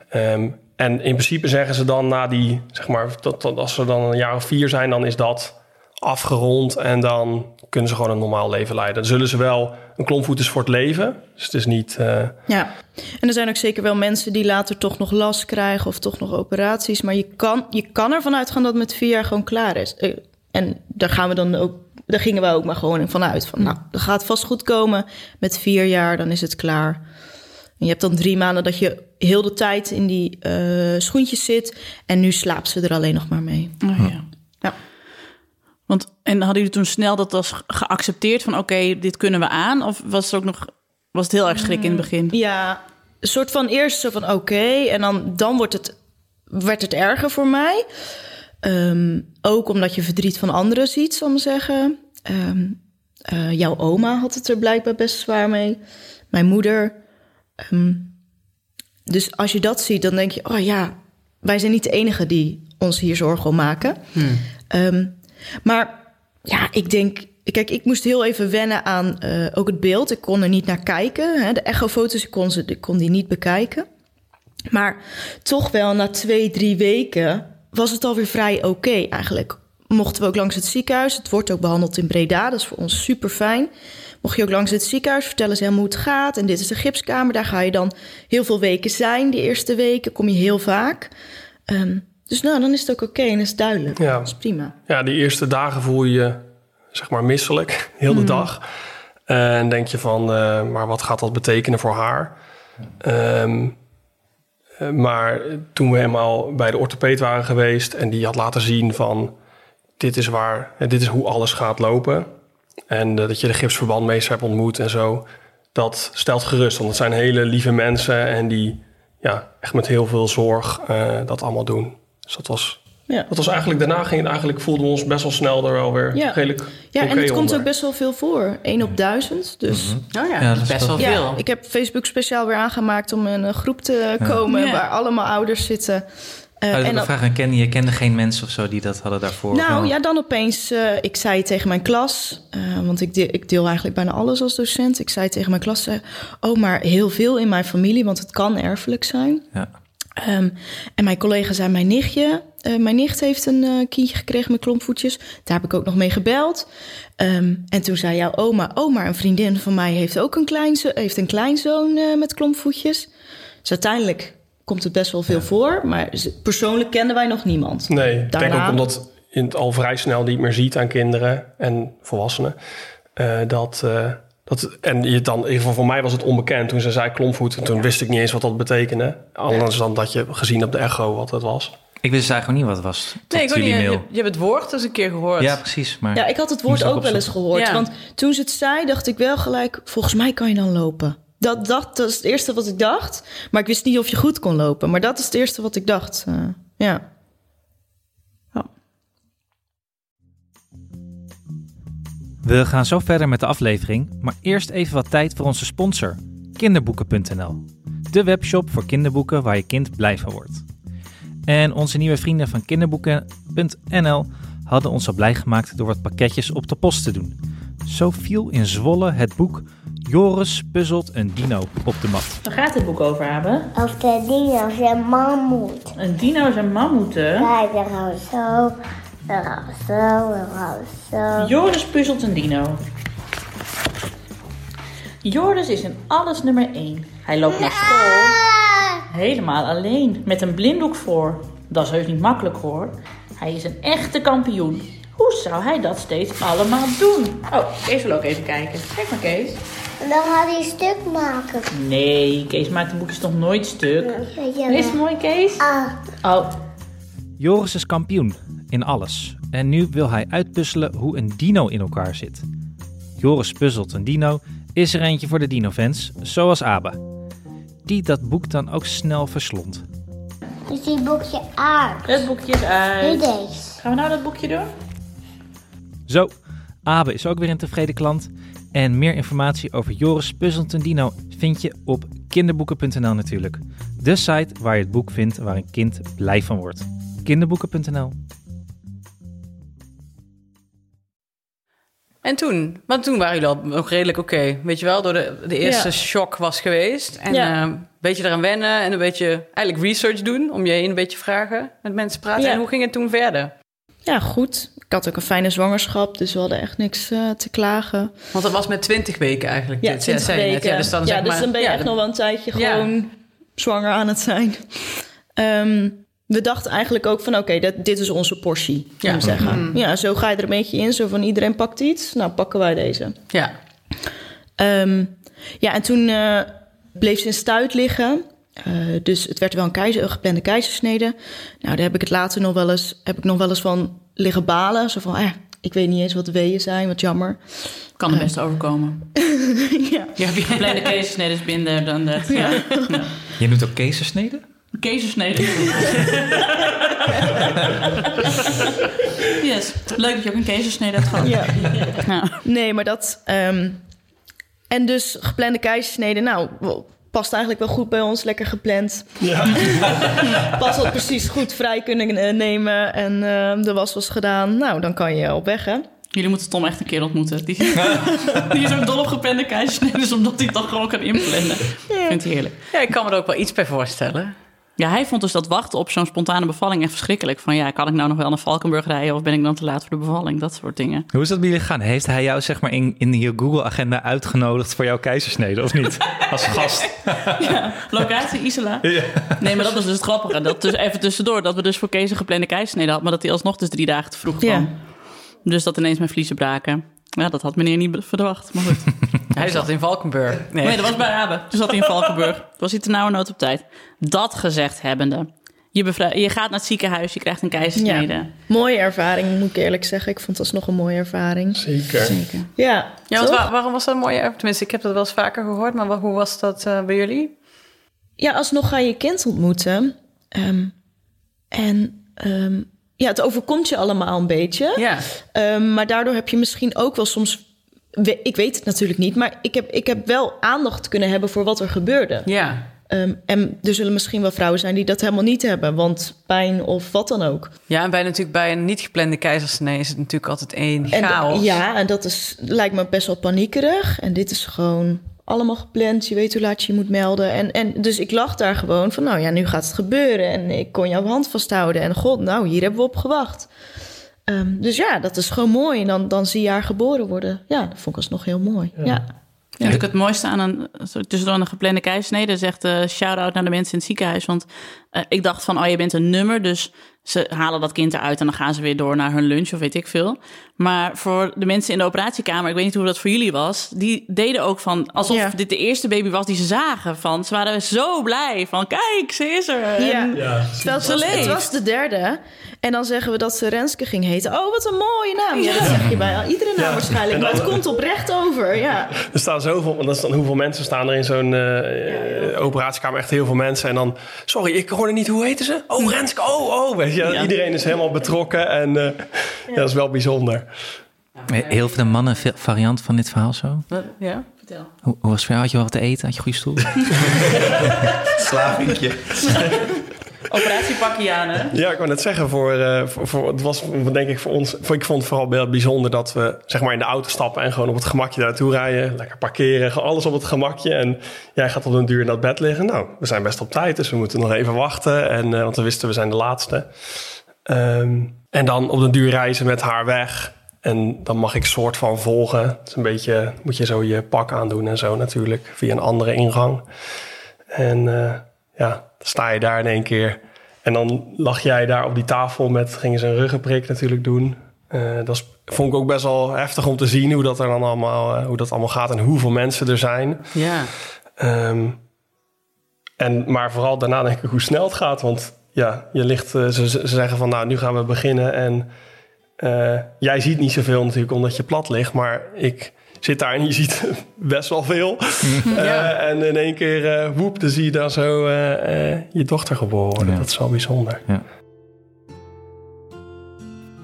Ehm, en in principe zeggen ze dan na die, zeg maar, dat, dat als ze dan een jaar of vier zijn, dan is dat afgerond en dan kunnen ze gewoon een normaal leven leiden. Dan zullen ze wel een klompvoet is voor het leven. Dus het is niet. eh, Ja, en er zijn ook zeker wel mensen die later toch nog last krijgen of toch nog operaties. Maar je kan, je kan ervan uitgaan dat het met vier jaar gewoon klaar is. Eh, En daar gaan we dan ook, daar gingen we ook maar gewoon vanuit. Van, nou, dat gaat vast goed komen. Met vier jaar, dan is het klaar. En je hebt dan drie maanden dat je heel de tijd in die eh, schoentjes zit. En nu slaapt ze er alleen nog maar mee. Oh, ja. Ja. Want, en hadden jullie toen snel dat als geaccepteerd van oké, dit kunnen we aan? Of was het ook nog, was het heel erg schrik in het begin? Ja, een soort van eerst zo van oké. en dan, dan wordt het, werd het erger voor mij. Ehm, ook omdat je verdriet van anderen ziet, zal ik maar zeggen. Ehm, eh, jouw oma had het er blijkbaar best zwaar mee. Mijn moeder. Ehm, dus als je dat ziet, dan denk je... oh ja, wij zijn niet de enige die ons hier zorgen om maken. Ehm, maar ja, ik denk... Kijk, ik moest heel even wennen aan eh, ook het beeld. Ik kon er niet naar kijken. Hè. De echofoto's, ik kon, ze, ik kon die niet bekijken. Maar toch wel na twee, drie weken was het alweer vrij oké eigenlijk. Mochten we ook langs het ziekenhuis. Het wordt ook behandeld in Breda, dat is voor ons super fijn. Mocht je ook langs het ziekenhuis, vertellen ze helemaal hoe het gaat. En dit is de gipskamer, daar ga je dan heel veel weken zijn. Die eerste weken kom je heel vaak. Ehm, dus nou, dan is het ook oké en is het duidelijk. Ja. Dat is prima. ja, die eerste dagen voel je je zeg maar misselijk, heel de dag. En denk je van, eh, maar wat gaat dat betekenen voor haar? Ehm, eh, maar toen we helemaal bij de orthopeed waren geweest en die had laten zien van, dit is waar, dit is hoe alles gaat lopen. En eh, dat je de gipsverbandmeester hebt ontmoet en zo. Dat stelt gerust, want het zijn hele lieve mensen en die ja, echt met heel veel zorg eh, dat allemaal doen. Dus dat was, Ja. dat was eigenlijk, daarna ging het eigenlijk, voelden we ons best wel snel er wel weer Ja. redelijk Ja, en het komt ook best wel veel voor. 1 op duizend. Dus Oh ja, Ja, dat is best wel wel- veel. Ja, ik heb Facebook speciaal weer aangemaakt om in een groep te komen Ja. waar allemaal ouders zitten. Eh, Oh, en dan- vraag aan Ken, je kende geen mensen of zo die dat hadden daarvoor? nou ja, dan opeens, eh, ik zei tegen mijn klas, eh, want ik deel, ik deel eigenlijk bijna alles als docent. Ik zei tegen mijn klas, oh maar heel veel in mijn familie, want het kan erfelijk zijn. Ja. Ehm, en mijn collega zei, mijn nichtje, mijn nicht heeft een kindje gekregen met klompvoetjes. Daar heb ik ook nog mee gebeld. Ehm, en toen zei jouw oma, oh maar een vriendin van mij heeft ook een, kleinzo heeft een kleinzoon met klompvoetjes. Dus uiteindelijk komt het best wel veel voor, maar persoonlijk kenden wij nog niemand. Nee, ik denk Daarna- ook omdat je het al vrij snel niet meer ziet aan kinderen en volwassenen. eh, dat, eh, dat, en je dan, in ieder geval voor mij was het onbekend toen ze zei klompvoet. En toen wist ik niet eens wat dat betekende. Anders dan dat je gezien op de echo wat het was. Ik wist eigenlijk niet wat het was. Tot Nee, ik niet. Je, je hebt het woord eens een keer gehoord. Ja, precies. Maar Ja, ik had het woord ook wel eens gehoord. Ja. Want toen ze het zei, dacht ik wel gelijk... volgens mij kan je dan lopen. Dat, dat, is het eerste wat ik dacht. Maar ik wist niet of je goed kon lopen. Maar dat is het eerste wat ik dacht. eh, ja. We gaan zo verder met de aflevering, maar eerst even wat tijd voor onze sponsor, kinderboeken.nl. De webshop voor kinderboeken waar je kind blij van wordt. En onze nieuwe vrienden van kinderboeken.nl hadden ons al blij gemaakt door wat pakketjes op de post te doen. Zo viel in Zwolle het boek Joris puzzelt een dino op de mat. Waar gaat dit boek over hebben? Of de dino's en mammoet. Een dino's en mammoeten. Kijk, gaan we zo. Dan gaan we zo. Dan gaan we zo. Joris puzzelt een dino. Joris is in alles nummer 1. Hij loopt naar school helemaal alleen, met een blinddoek voor. Dat is heus niet makkelijk hoor. Hij is een echte kampioen. Hoe zou hij dat steeds allemaal doen? Oh, Kees wil ook even kijken. Kijk maar Kees. En dan gaat hij stuk maken. Nee, Kees maakt de boekjes nog nooit stuk. Weet je Is het mooi Kees? Ah, Oh, Joris is kampioen in alles en nu wil hij uitpuzzelen hoe een dino in elkaar zit. Joris puzzelt een dino is er eentje voor de dino-fans, zoals Abe. Die dat boek dan ook snel verslond. dus die boekje uit. het boekje is Nu uit. deze. Gaan we nou dat boekje doen? Zo, Abe is ook weer een tevreden klant En meer informatie over Joris Puzzeltendino vind je op kinderboeken.nl natuurlijk. De site waar je het boek vindt waar een kind blij van wordt. Kinderboeken.nl En toen? Want toen waren jullie al nog redelijk oké. Weet je wel, door de, de eerste Ja. shock was geweest. En Ja. eh, een beetje eraan wennen en een beetje eigenlijk research doen. Om je heen een beetje vragen, met mensen praten. Ja. En hoe ging het toen verder? Ja, goed. Ik had ook een fijne zwangerschap, dus we hadden echt niks eh, te klagen. Want dat was met 20 weken eigenlijk. Ja, dit, 20 zei je net. weken. Ja, dus dan, ja, zeg dus maar, dan ben je ja, echt nog wel een tijdje gewoon zwanger aan het zijn. Ehm, we dachten eigenlijk ook van, oké, dit is onze portie, Ja. ja. zeggen. Ja, zo ga je er een beetje in. Zo van, iedereen pakt iets. Nou, pakken wij deze. Ja, Ehm, ja, en toen eh, bleef ze in stuit liggen. Eh, dus het werd wel een, keizer, een geplande keizersnede. Nou, daar heb ik het later nog wel eens, heb ik nog wel eens van liggen balen. Zo van, eh, ik weet niet eens wat de weeën zijn, wat jammer. Kan er best overkomen. ja. je- Kleine kezersnede is minder dan dat. Ja. Je noemt ook kezersneden? Kezersnede. yes. Leuk dat je ook een kezersnede hebt gehad. Ja. Ja. Nee, maar dat. ehm, en dus geplande keizersnede, nou, past eigenlijk wel goed bij ons, lekker gepland. Ja. Pas wat precies goed vrij kunnen eh, nemen en ehm, de was was gedaan. Nou, dan kan je op weg, hè? Jullie moeten Tom echt een keer ontmoeten. Die, die is ook dol op geplande keizersneden, omdat hij het dan gewoon kan inplannen. Ik vind het heerlijk. ja, ik kan me er ook wel iets bij voorstellen. Ja, hij vond dus dat wachten op zo'n spontane bevalling echt verschrikkelijk. Van ja, kan ik nou nog wel naar Valkenburg rijden of ben ik dan te laat voor de bevalling? Dat soort dingen. Hoe is dat bij jullie gegaan? Heeft hij jou zeg maar in, in je Google-agenda uitgenodigd voor jouw keizersnede of niet? Als gast? Locatie Isela. Nee, maar dat was dus het grappige. Dat dus even tussendoor, dat we dus voor Kees een geplande keizersnede hadden, maar dat hij alsnog dus drie dagen te vroeg kwam. Ja. Dus dat ineens mijn vliezen braken. Ja, dat had meneer niet verwacht. Maar goed. Hij zat in Valkenburg. Nee, Nee, dat was bij Abe. Toen zat hij in Valkenburg. Toen was hij te nauwe nood op tijd. Dat gezegd hebbende. Je, je gaat naar het ziekenhuis, je krijgt een keizersnede. Mooie ervaring, moet ik eerlijk zeggen. Ik vond het alsnog een mooie ervaring. Zeker. Zeker. Ja, Ja, want toch? waar- waarom was dat een mooie ervaring? Tenminste, ik heb dat wel eens vaker gehoord, maar hoe was dat eh, bij jullie? Ja, alsnog ga je je kind ontmoeten. Ehm, en ehm, ja, het overkomt je allemaal een beetje. Ja, Ehm, maar daardoor heb je misschien ook wel soms... Ik weet het natuurlijk niet, maar ik heb, ik heb wel aandacht kunnen hebben voor wat er gebeurde. ja. Ehm, en er zullen misschien wel vrouwen zijn die dat helemaal niet hebben, want pijn of wat dan ook. Ja, en bij natuurlijk bij een niet geplande keizersnee is het natuurlijk altijd één En chaos. ja, en dat is, lijkt me best wel paniekerig. En dit is gewoon allemaal gepland. Je weet hoe laat je je moet melden. En, en dus ik lag daar gewoon van, nou ja, nu gaat het gebeuren. En ik kon jouw hand vasthouden. En god, nou, hier hebben we op gewacht. Ehm, dus ja, dat is gewoon mooi. En dan, dan zie je haar geboren worden. Ja, dat vond ik alsnog heel mooi. Ja. Ja, ik het mooiste aan een, tussendoor een geplande keizersnede zegt eh shout-out naar de mensen in het ziekenhuis. Want eh, ik dacht van, oh, je bent een nummer, dus ze halen dat kind eruit en dan gaan ze weer door naar hun lunch of weet ik veel. Maar voor de mensen in de operatiekamer, ik weet niet hoe dat voor jullie was, die deden ook van, alsof Ja. dit de eerste baby was die ze zagen. Van, ze waren zo blij van, kijk, ze is er. Ja. En- Terwijl het Ze was, het leeft. was de derde. En dan zeggen we dat ze Renske ging heten. Oh, wat een mooie naam. Ja, dat zeg je bij iedere naam Ja. waarschijnlijk. En Maar het komt oprecht over. Ja. Er staan zoveel, want dat is dan hoeveel mensen staan er in zo'n eh, operatiekamer? Echt heel veel mensen. En dan, sorry, ik hoorde niet, hoe heten ze? Oh, Renske, oh, oh. Je, Ja. Iedereen is helemaal betrokken en eh, ja. dat is wel bijzonder. Heel veel mannen variant van dit verhaal zo. Ja. Vertel. Hoe, hoe was het voor jou? Had je wel wat te eten? Had je een goede stoel? Slavinkje. Operatiepakje aan, hè? Ja, ik wou net zeggen, voor, eh, voor, voor- het was denk ik voor ons... Voor, ik vond het vooral bijzonder dat we zeg maar in de auto stappen... en gewoon op het gemakje daar naartoe rijden. Lekker parkeren, alles op het gemakje. En jij gaat op een duur in dat bed liggen. Nou, we zijn best op tijd, dus we moeten nog even wachten. En, eh, want we wisten, we zijn de laatste. Ehm, en dan op den duur reizen met haar weg. En dan mag ik soort van volgen. Het is een beetje, moet je zo je pak aandoen en zo natuurlijk. Via een andere ingang. En eh, ja, dan sta je daar in één keer. En dan lag jij daar op die tafel met, gingen ze een ruggenprik natuurlijk doen. Eh, dat vond ik ook best wel heftig om te zien hoe dat er dan allemaal, eh, hoe dat allemaal gaat en hoeveel mensen er zijn. Ja. Ehm, en, maar vooral daarna denk ik hoe snel het gaat. Want ja, je ligt, eh, ze, ze zeggen van nou, nu gaan we beginnen. En jij ziet niet zoveel natuurlijk omdat je plat ligt. Maar ik zit daar en je ziet best wel veel. Eh, en in één keer, eh woep, dan zie je daar zo eh, eh, je dochter geboren worden. Ja. Dat is wel bijzonder.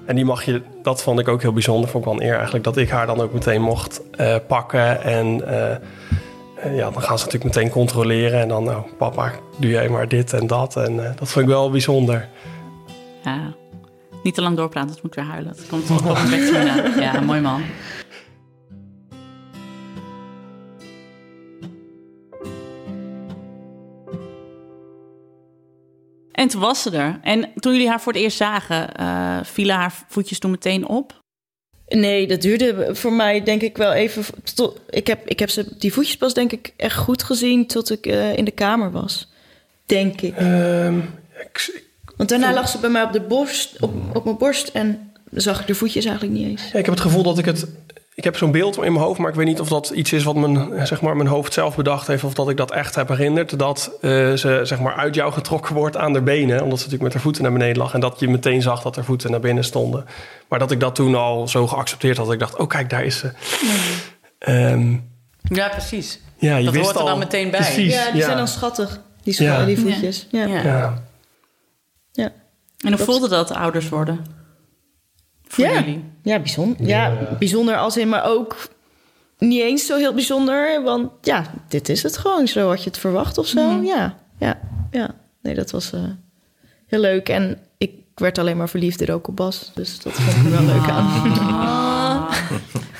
En die mag je, dat vond ik ook heel bijzonder, vond ik wel een eer eigenlijk, dat ik haar dan ook meteen mocht eh, pakken. En ja, dan gaan ze natuurlijk meteen controleren. En dan, nou, papa, doe jij maar dit en dat. En eh, dat vond ik wel bijzonder. Ja. Niet te lang doorpraten, dat moet ik weer huilen. Dat komt toch op een beetje. Ja, mooi man. En toen was ze er. En toen jullie haar voor het eerst zagen, eh, vielen haar voetjes toen meteen op? Nee, dat duurde voor mij denk ik wel even. Tot, ik, heb, ik heb ze, die voetjes pas denk ik echt goed gezien tot ik eh, in de kamer was. Denk ik. Ehm, ik, Want daarna lag ze bij mij op de borst, op, op mijn borst en zag ik de voetjes eigenlijk niet eens. Ja, ik heb het gevoel dat ik het. Ik heb zo'n beeld in mijn hoofd, maar ik weet niet of dat iets is wat mijn, zeg maar, mijn hoofd zelf bedacht heeft. Of dat ik dat echt heb herinnerd. Dat eh, ze zeg maar, uit jou getrokken wordt aan de benen. Omdat ze natuurlijk met haar voeten naar beneden lag. En dat je meteen zag dat haar voeten naar binnen stonden. Maar dat ik dat toen al zo geaccepteerd had. Dat ik dacht, oh kijk, daar is ze. Ehm, Ja, precies. ja, je Dat wist hoort er al, dan meteen bij. Precies, ja, die zijn dan schattig. Die, Ja. die voetjes. Ja. Ja. Ja. Ja. En hoe voelde dat ouders worden? Voor Ja. jullie? Ja, bijzonder. Ja, bijzonder als in, maar ook niet eens zo heel bijzonder. Want ja, dit is het gewoon. Zo had je het verwacht of zo. Ja, ja, ja. Nee, dat was eh, heel leuk. En ik werd alleen maar verliefd in ook op Bas. Dus dat vond ik er wel leuk aan. Oh,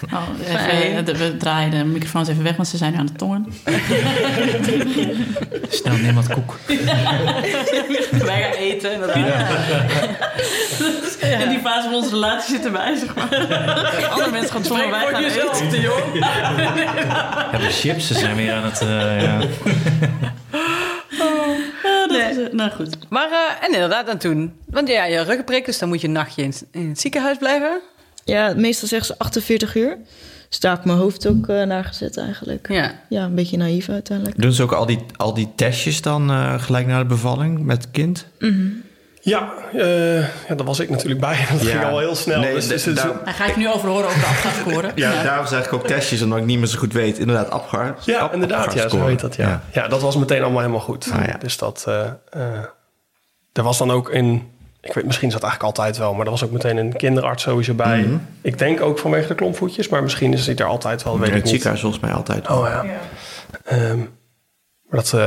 even, eh, we draaien de microfoons even weg, want ze zijn nu aan het tongen. Snel, neem wat koek. Wij gaan eten. En dat En die fase van onze relatie zit erbij, zeg maar. Andere mensen gaan tongen, wij gaan eten. Ja, de chips ze zijn weer aan het... eh, ja. Ja, dat is, eh, nou goed. Maar, eh, en inderdaad, en toen. Want ja, je ruggenprik, dus dan moet je een nachtje in, in het ziekenhuis blijven. Ja, meestal zeggen ze 48 uur. Dus daar heb ik mijn hoofd ook eh, naar gezet eigenlijk. Ja. Ja, een beetje naïef uiteindelijk. Doen ze ook al die, al die testjes dan eh, gelijk na de bevalling met het kind? Ja, eh, ja, daar was ik natuurlijk bij. Dat Ja. ging al heel snel. Nee, dus, dus daar- gaat je nu over horen over de afgaafscore. Ja, daarom zeg ik ook testjes, omdat ik niet meer zo goed weet. Inderdaad, Apgar. Ja, inderdaad. Ja, zo heet dat. Ja. Ja. dat was meteen allemaal helemaal goed. Ah, ja. Dus dat... er was dan ook in... Ik weet, misschien is dat eigenlijk altijd wel, maar er was ook meteen een kinderarts sowieso bij. Mhm. Ik denk ook vanwege de klompvoetjes, maar misschien is hij er altijd wel, weet In ik het ziekenhuis volgens mij altijd. Oh ja. Ehm, maar dat eh,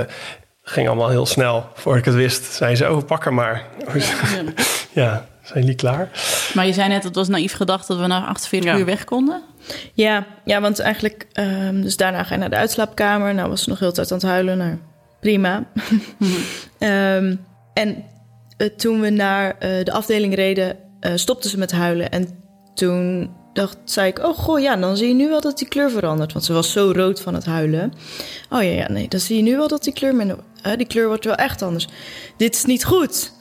ging allemaal heel snel. Voor ik het wist, zei ze, oh, pak hem maar. ja, zijn jullie klaar? Maar je zei net, het was naïef gedacht dat we na 48 Ja. uur weg konden. Ja, ja want eigenlijk... ehm, dus daarna ga je naar de uitslaapkamer. Nou was ze nog heel de tijd aan het huilen. Nou, prima. Ehm, en eh, toen we naar eh, de afdeling reden, eh, stopte ze met huilen. En toen dacht, zei ik, oh goh, ja, dan zie je nu wel dat die kleur verandert. Want ze was zo rood van het huilen. Oh ja, ja nee, dan zie je nu wel dat die kleur... eh, die kleur wordt wel echt anders. Dit is niet goed.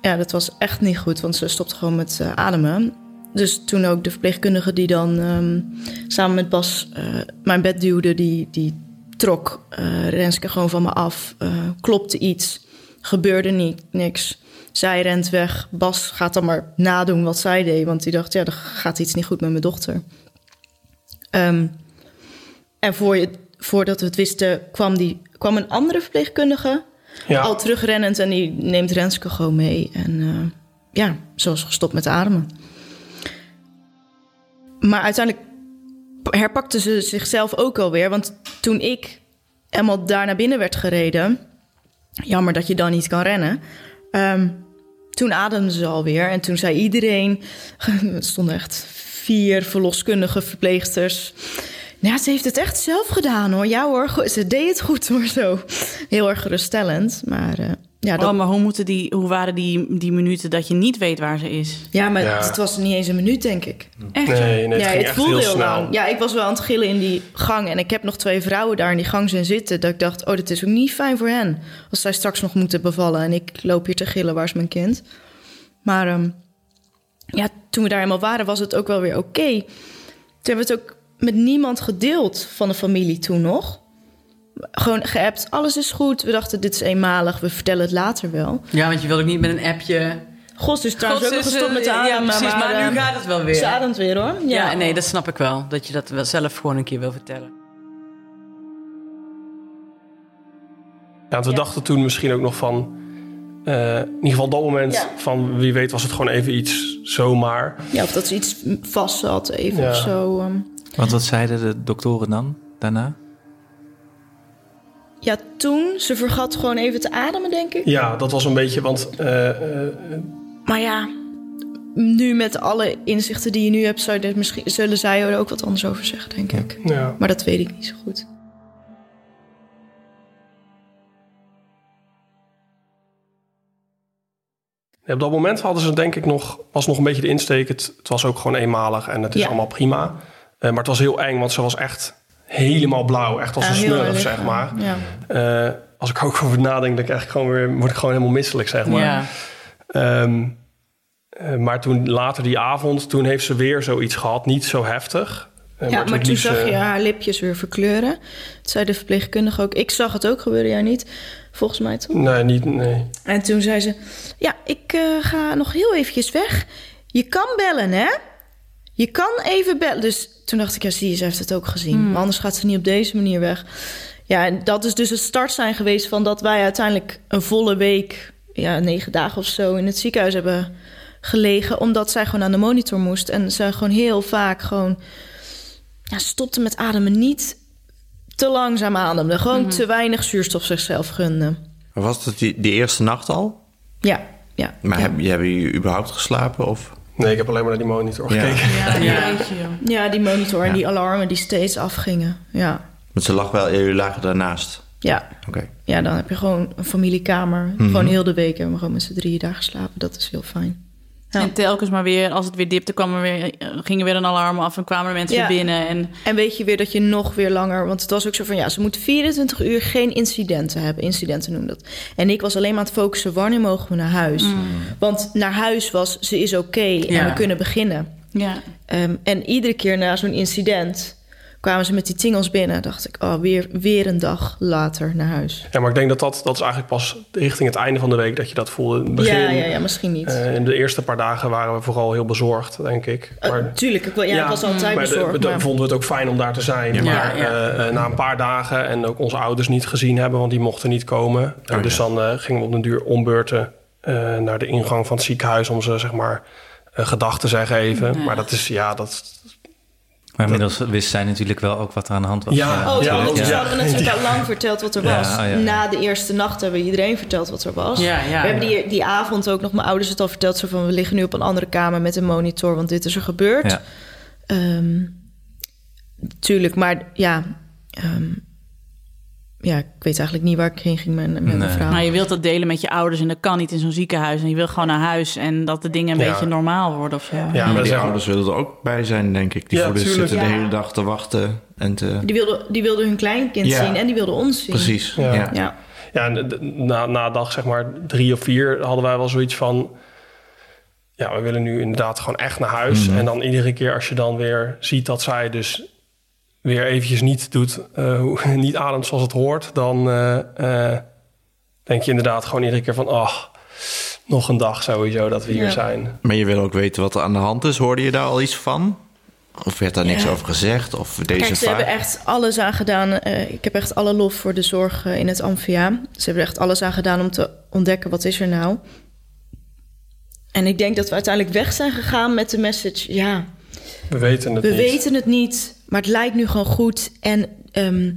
Ja, dat was echt niet goed, want ze stopte gewoon met ademen. Dus toen ook de verpleegkundige die dan ehm, samen met Bas mijn bed duwde, die, die trok Renske gewoon van me af. Klopte iets, gebeurde niet, niks. Zij rent weg. Bas gaat dan maar nadoen wat zij deed, want die dacht, ja, er gaat iets niet goed met mijn dochter. Ehm, en voor je, voordat we het wisten, kwam, die, kwam een andere verpleegkundige Ja, al terugrennend en die neemt Renske gewoon mee. En eh, ja, ze was gestopt met ademen. Maar uiteindelijk herpakte ze zichzelf ook alweer. Want toen ik helemaal daar naar binnen werd gereden... jammer dat je dan niet kan rennen... ehm, toen ademde ze alweer. En toen zei iedereen... er stonden echt vier verloskundige verpleegsters... Ja, ze heeft het echt zelf gedaan hoor. Ja hoor, ze deed het goed hoor zo. Heel erg geruststellend. Maar eh, ja, dat, Oh, maar hoe, moeten die, hoe waren die, die minuten dat je niet weet waar ze is? ja, maar Ja. het was niet eens een minuut denk ik. Echt? nee, nee, het ja, ging het echt voelde heel heel snel. lang. Ja, ik was wel aan het gillen in die gang. En ik heb nog twee vrouwen daar in die gang zitten. Dat ik dacht, oh, dit is ook niet fijn voor hen. Als zij straks nog moeten bevallen. En ik loop hier te gillen, waar is mijn kind? Maar ehm, ja, toen we daar helemaal waren, was het ook wel weer oké. Toen hebben we het ook met niemand gedeeld van de familie toen nog. Gewoon geappt, alles is goed. We dachten, dit is eenmalig, we vertellen het later wel. Ja, want je wil ook niet met een appje... Gos is trouwens ook is, gestopt met eh, ademen. Ja, precies, maar, nu gaat het wel weer. Ze ademt weer hoor. Ja, nee, dat snap ik wel. Dat je dat wel zelf gewoon een keer wil vertellen. Ja, want we dachten toen misschien ook nog van... eh, in ieder geval dat moment Ja. van wie weet was het gewoon even iets zomaar. Ja, of dat ze iets vast zat even Ja. of zo. ehm. Want wat zeiden de doktoren dan daarna? Ja, toen, ze vergat gewoon even te ademen, denk ik. Ja, dat was een beetje, want eh, eh, Maar ja, nu met alle inzichten die je nu hebt... Zou je er misschien, zullen zij er ook wat anders over zeggen, denk ik. ja. Maar dat weet ik niet zo goed. Op dat moment hadden ze denk ik nog, was nog een beetje de insteek. Het, het was ook gewoon eenmalig en het is Ja. allemaal prima. Eh, maar het was heel eng, want ze was echt helemaal blauw. Echt als Ja, een smurf, zeg maar. Ja. Eh, als ik ook over nadenk, dan krijg ik gewoon weer, word ik gewoon helemaal misselijk, zeg maar. Ja. Ehm, eh, maar toen later die avond, toen heeft ze weer zoiets gehad. Niet zo heftig. Eh, Ja, het maar toen liefst, zag je haar lipjes weer verkleuren. Dat zei de verpleegkundige ook. Ik zag het ook gebeuren, jij niet. Volgens mij toch? Nee, niet, nee. En toen zei ze... Ja, ik eh, ga nog heel eventjes weg. Je kan bellen, hè? Je kan even bellen. Dus toen dacht ik, ja, zie je, ze heeft het ook gezien. Maar anders gaat ze niet op deze manier weg. Ja, en dat is dus het start zijn geweest van dat wij uiteindelijk een volle week... Ja, negen dagen of zo in het ziekenhuis hebben gelegen. Omdat zij gewoon aan de monitor moest. En ze gewoon heel vaak gewoon... Ja, stopte met ademen niet te langzaam ademde. Gewoon te weinig zuurstof zichzelf gunde. Was het die, die eerste nacht al? Ja, ja. Maar ja. heb, je- hebben jullie überhaupt geslapen? Of? Nee, ik heb alleen maar naar die monitor Ja. gekeken. Ja. Ja, die monitor en Ja. die alarmen die steeds afgingen. Ja, Want ze lag wel, jullie lagen daarnaast. ja. Oké. ja dan heb je gewoon een familiekamer. Gewoon heel de week hebben we gewoon met z'n drieën daar geslapen. Dat is heel fijn. Ja. En telkens maar weer, als het weer dipte, kwam er weer, gingen weer een alarm af en kwamen er mensen Ja. weer binnen. En En weet je weer dat je nog weer langer... Want het was ook zo van, ja, ze moeten 24 uur geen incidenten hebben. Incidenten noemen dat. En ik was alleen maar aan het focussen, wanneer mogen we naar huis? Want naar huis was, ze is oké en Ja. we kunnen beginnen. ja, Ehm, en iedere keer na zo'n incident kwamen ze met die tingels binnen. Dacht ik, oh, weer, weer een dag later naar huis. Ja, maar ik denk dat dat, dat is eigenlijk pas richting het einde van de week dat je dat voelde. In het begin, ja, ja, ja, misschien niet. eh, in de eerste paar dagen waren we vooral heel bezorgd, denk ik. Eh, Maar, tuurlijk, ik, wel- ja, ik was altijd maar bezorgd. de- maar- vonden we het ook fijn om daar te zijn. Ja. maar Ja, ja. eh, na een paar dagen en ook onze ouders niet gezien hebben, want die mochten niet komen. Oh, dus ja. dan gingen we op een duur ombeurten eh, naar de ingang van het ziekenhuis om ze zeg maar eh gedag te zeggen even. Maar dat is ja, dat. Maar inmiddels wist zij natuurlijk wel ook wat er aan de hand was. Ja. Oh, Ja, ja, dat- dus ja. hadden we natuurlijk al lang verteld wat er Ja, was. oh, ja, ja. Na de eerste nacht hebben we iedereen verteld wat er was. Ja, ja, we hebben ja. die, die avond ook nog mijn ouders het al verteld. Zo van, we liggen nu op een andere kamer met een monitor, want dit is er gebeurd. Ja. Ehm, tuurlijk, maar ja... ehm, ja, ik weet eigenlijk niet waar ik heen ging met, met mijn verhaal. maar je wilt dat delen met je ouders en dat kan niet in zo'n ziekenhuis. En je wil gewoon naar huis en dat de dingen een Ja. beetje normaal worden of zo. Ja, Maar maar die ouders willen er ook bij zijn, denk ik. Die Ja, tuurlijk. zitten de hele dag te wachten en te... Die wilden die wilde hun kleinkind Ja. zien en die wilden ons zien. Precies, Ja. ja. Ja. Na, na dag zeg maar drie of vier hadden wij wel zoiets van... Ja, we willen nu inderdaad gewoon echt naar huis. Mhm. En dan iedere keer als je dan weer ziet dat zij dus weer eventjes niet doet... eh, niet ademt zoals het hoort... dan eh, eh, denk je inderdaad gewoon iedere keer van... Oh, nog een dag sowieso dat we hier Ja. zijn. Maar je wil ook weten wat er aan de hand is. Hoorde je daar al iets van? Of werd daar niks over gezegd? Of deze Kijk, ze vaak? hebben echt alles aan gedaan. eh, ik heb echt alle lof voor de zorg in het Amphia. Ze hebben er echt alles aan gedaan om te ontdekken wat is er nou. En ik denk dat we uiteindelijk weg zijn gegaan met de message... ja, We weten het we niet. weten het niet, maar het lijkt nu gewoon goed. En ehm,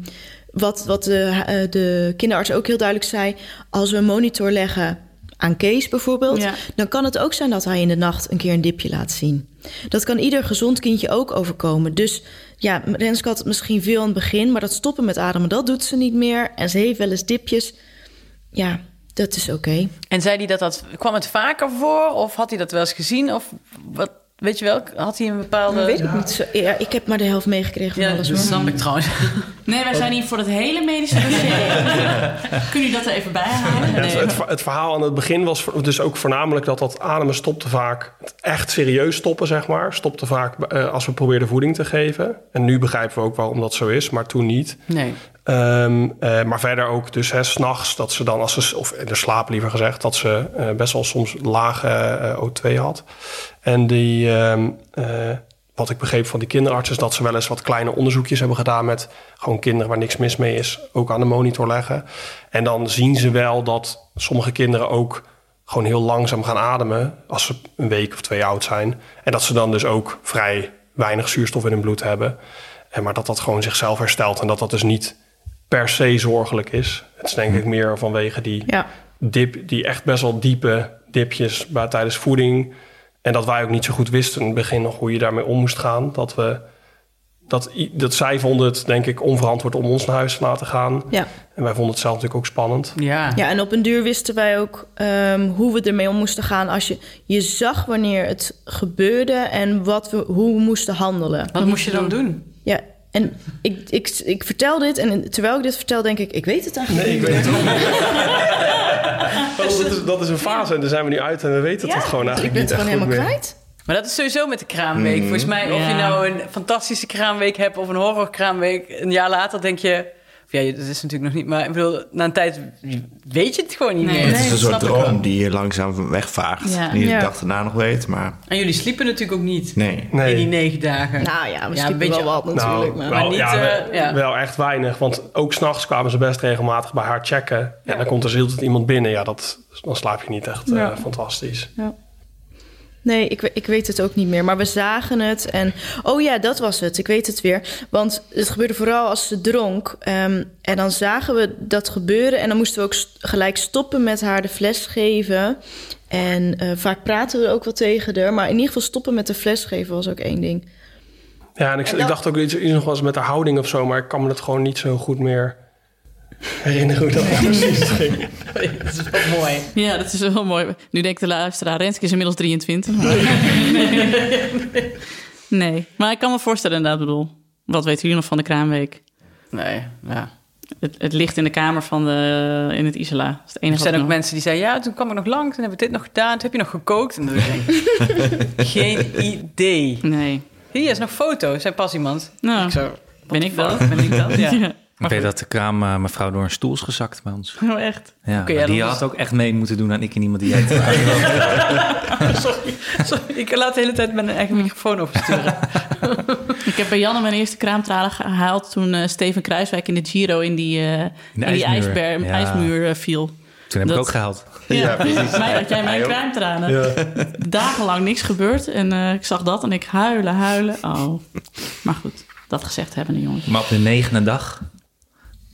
wat, wat de, eh, de kinderarts ook heel duidelijk zei... als we een monitor leggen aan Kees bijvoorbeeld... Ja. dan kan het ook zijn dat hij in de nacht een keer een dipje laat zien. Dat kan ieder gezond kindje ook overkomen. Dus ja, Renske had het misschien veel aan het begin... maar dat stoppen met ademen, dat doet ze niet meer. En ze heeft wel eens dipjes. Ja, dat is oké. En zei hij dat dat... Kwam het vaker voor? Of had hij dat wel eens gezien? Of wat... Weet je wel? Had hij een bepaalde... Dat weet ik niet zo. Ja, ik heb maar de helft meegekregen van Ja, alles. dat snap ik trouwens. Nee, wij zijn hier voor het hele medische dossier. Kun je dat er even bij halen? Ja, het, het, ver- het verhaal aan het begin was dus ook voornamelijk dat dat ademen stopte vaak. het Echt serieus stoppen, zeg maar. Stopte vaak eh, als we probeerden voeding te geven. En nu begrijpen we ook waarom dat zo is, maar toen niet. Nee. Ehm, eh, maar verder ook dus s'nachts dat ze dan, als ze, of in de slaap liever gezegd, dat ze eh, best wel soms lage eh, O2 had. En die, ehm, eh, wat ik begreep van die kinderarts is dat ze wel eens wat kleine onderzoekjes hebben gedaan met gewoon kinderen waar niks mis mee is, ook aan de monitor leggen. En dan zien ze wel dat sommige kinderen ook gewoon heel langzaam gaan ademen als ze een week of twee oud zijn. En dat ze dan dus ook vrij weinig zuurstof in hun bloed hebben. En maar dat dat gewoon zichzelf herstelt en dat dat dus niet per se zorgelijk is. Het is denk ik meer vanwege die Ja. dip, die echt best wel diepe dipjes bij, tijdens voeding. En dat wij ook niet zo goed wisten in het begin nog hoe je daarmee om moest gaan. Dat we dat, dat zij vonden het denk ik onverantwoord om ons naar huis te laten gaan. Ja. En wij vonden het zelf natuurlijk ook spannend. Ja. Ja, en op een duur wisten wij ook ehm, hoe we ermee om moesten gaan. Als je, je zag wanneer het gebeurde en wat we, hoe we moesten handelen. Wat moest je dan doen? Ja, en ik, ik, ik vertel dit en terwijl ik dit vertel denk ik... ik weet het eigenlijk Nee, ik niet. weet het ook niet. dat, is, dat is een fase en daar zijn we nu uit en we weten Ja, het gewoon ik eigenlijk ben niet het echt gewoon goed helemaal meer. kwijt. Maar dat is sowieso met de kraamweek. Volgens mij, of je nou een fantastische kraamweek hebt of een horrorkraamweek, een jaar later denk je. Of ja, dat is natuurlijk nog niet, maar ik bedoel, na een tijd weet je het gewoon niet Nee. meer. Het is Nee, een soort droom die je langzaam wegvaagt. Ja. Die je Ja. de dag daarna nog weet, maar En jullie sliepen natuurlijk ook niet nee. Nee. in die negen dagen. Nou ja, we Ja, sliepen een beetje- wel wat natuurlijk. Nou, maar. wel, niet, ja, eh, wel echt weinig. Want ook s'nachts kwamen ze best regelmatig bij haar checken. En dan komt er heel tijd iemand binnen. Ja, dat, dan slaap je niet echt eh, Ja. Nee, ik, ik weet het ook niet meer. Maar we zagen het en... Oh ja, dat was het. Ik weet het weer. Want het gebeurde vooral als ze dronk. ehm, en dan zagen we dat gebeuren. En dan moesten we ook st- gelijk stoppen met haar de fles geven. En eh, vaak praten we ook wel tegen haar. Maar in ieder geval stoppen met de fles geven was ook één ding. Ja, en ik, ik dacht ook iets, iets nog wel eens met haar houding of zo. Maar ik kan me dat gewoon niet zo goed meer herinneren hoe dat precies ging. Dat is wel mooi. Ja, dat is wel mooi. Nu denkt de luisteraar, Renske is inmiddels 23. maar- nee, maar ik kan me voorstellen inderdaad, bedoel. Wat weten jullie nog van de kraamweek? Nee, ja. Het, het ligt in de kamer van de, in het Isla. Dat is het Er enige zijn wat ook nog- mensen die zeiden, ja, toen kwam ik nog langs en hebben we dit nog gedaan. Toen heb je nog gekookt. En dan denk ik, geen idee. Nee. Hier is nog foto's. Zijn pas iemand. Nou, Ik zo, ben ik dat? ben ik dat? Ja. Ja. Ik weet dat de kraam eh, mevrouw door een stoel is gezakt bij ons. Oh, echt? Ja, ja, maar die had ook echt mee moeten doen aan ik en iemand die heet. Sorry, sorry, ik laat de hele tijd met een eigen microfoon oversturen. Ik heb bij Janne mijn eerste kraamtralen gehaald toen eh, Steven Kruiswijk in de Giro in die, eh, in die ijsmuur. Ja. viel. Toen heb Dat- ik ook gehaald. Ja, precies. Mij had jij mijn kraamtranen. Dagenlang niks gebeurd en eh, ik zag dat en ik huilen, huilen. Oh, maar goed, dat gezegd hebben de jongens. Maar op de negende dag,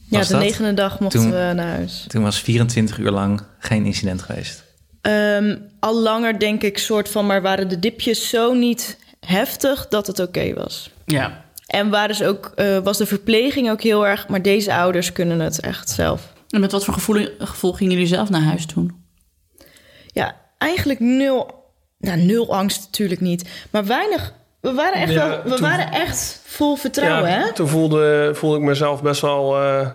Ja, de dat? negende dag mochten Toen- we naar huis. toen was 24 uur lang geen incident geweest. Ehm, al langer denk ik soort van... maar waren de dipjes zo niet heftig dat het oké was. Ja. En waren ze ook, eh, was de verpleging ook heel erg... maar deze ouders kunnen het echt zelf. En met wat voor gevoel, gevoel gingen jullie zelf naar huis toen? Ja, eigenlijk nul... Nou, nul angst natuurlijk niet. Maar weinig... We waren echt, Ja, wel, we toen- waren echt vol vertrouwen, ja, hè? Toen voelde, voelde ik mezelf best wel eh,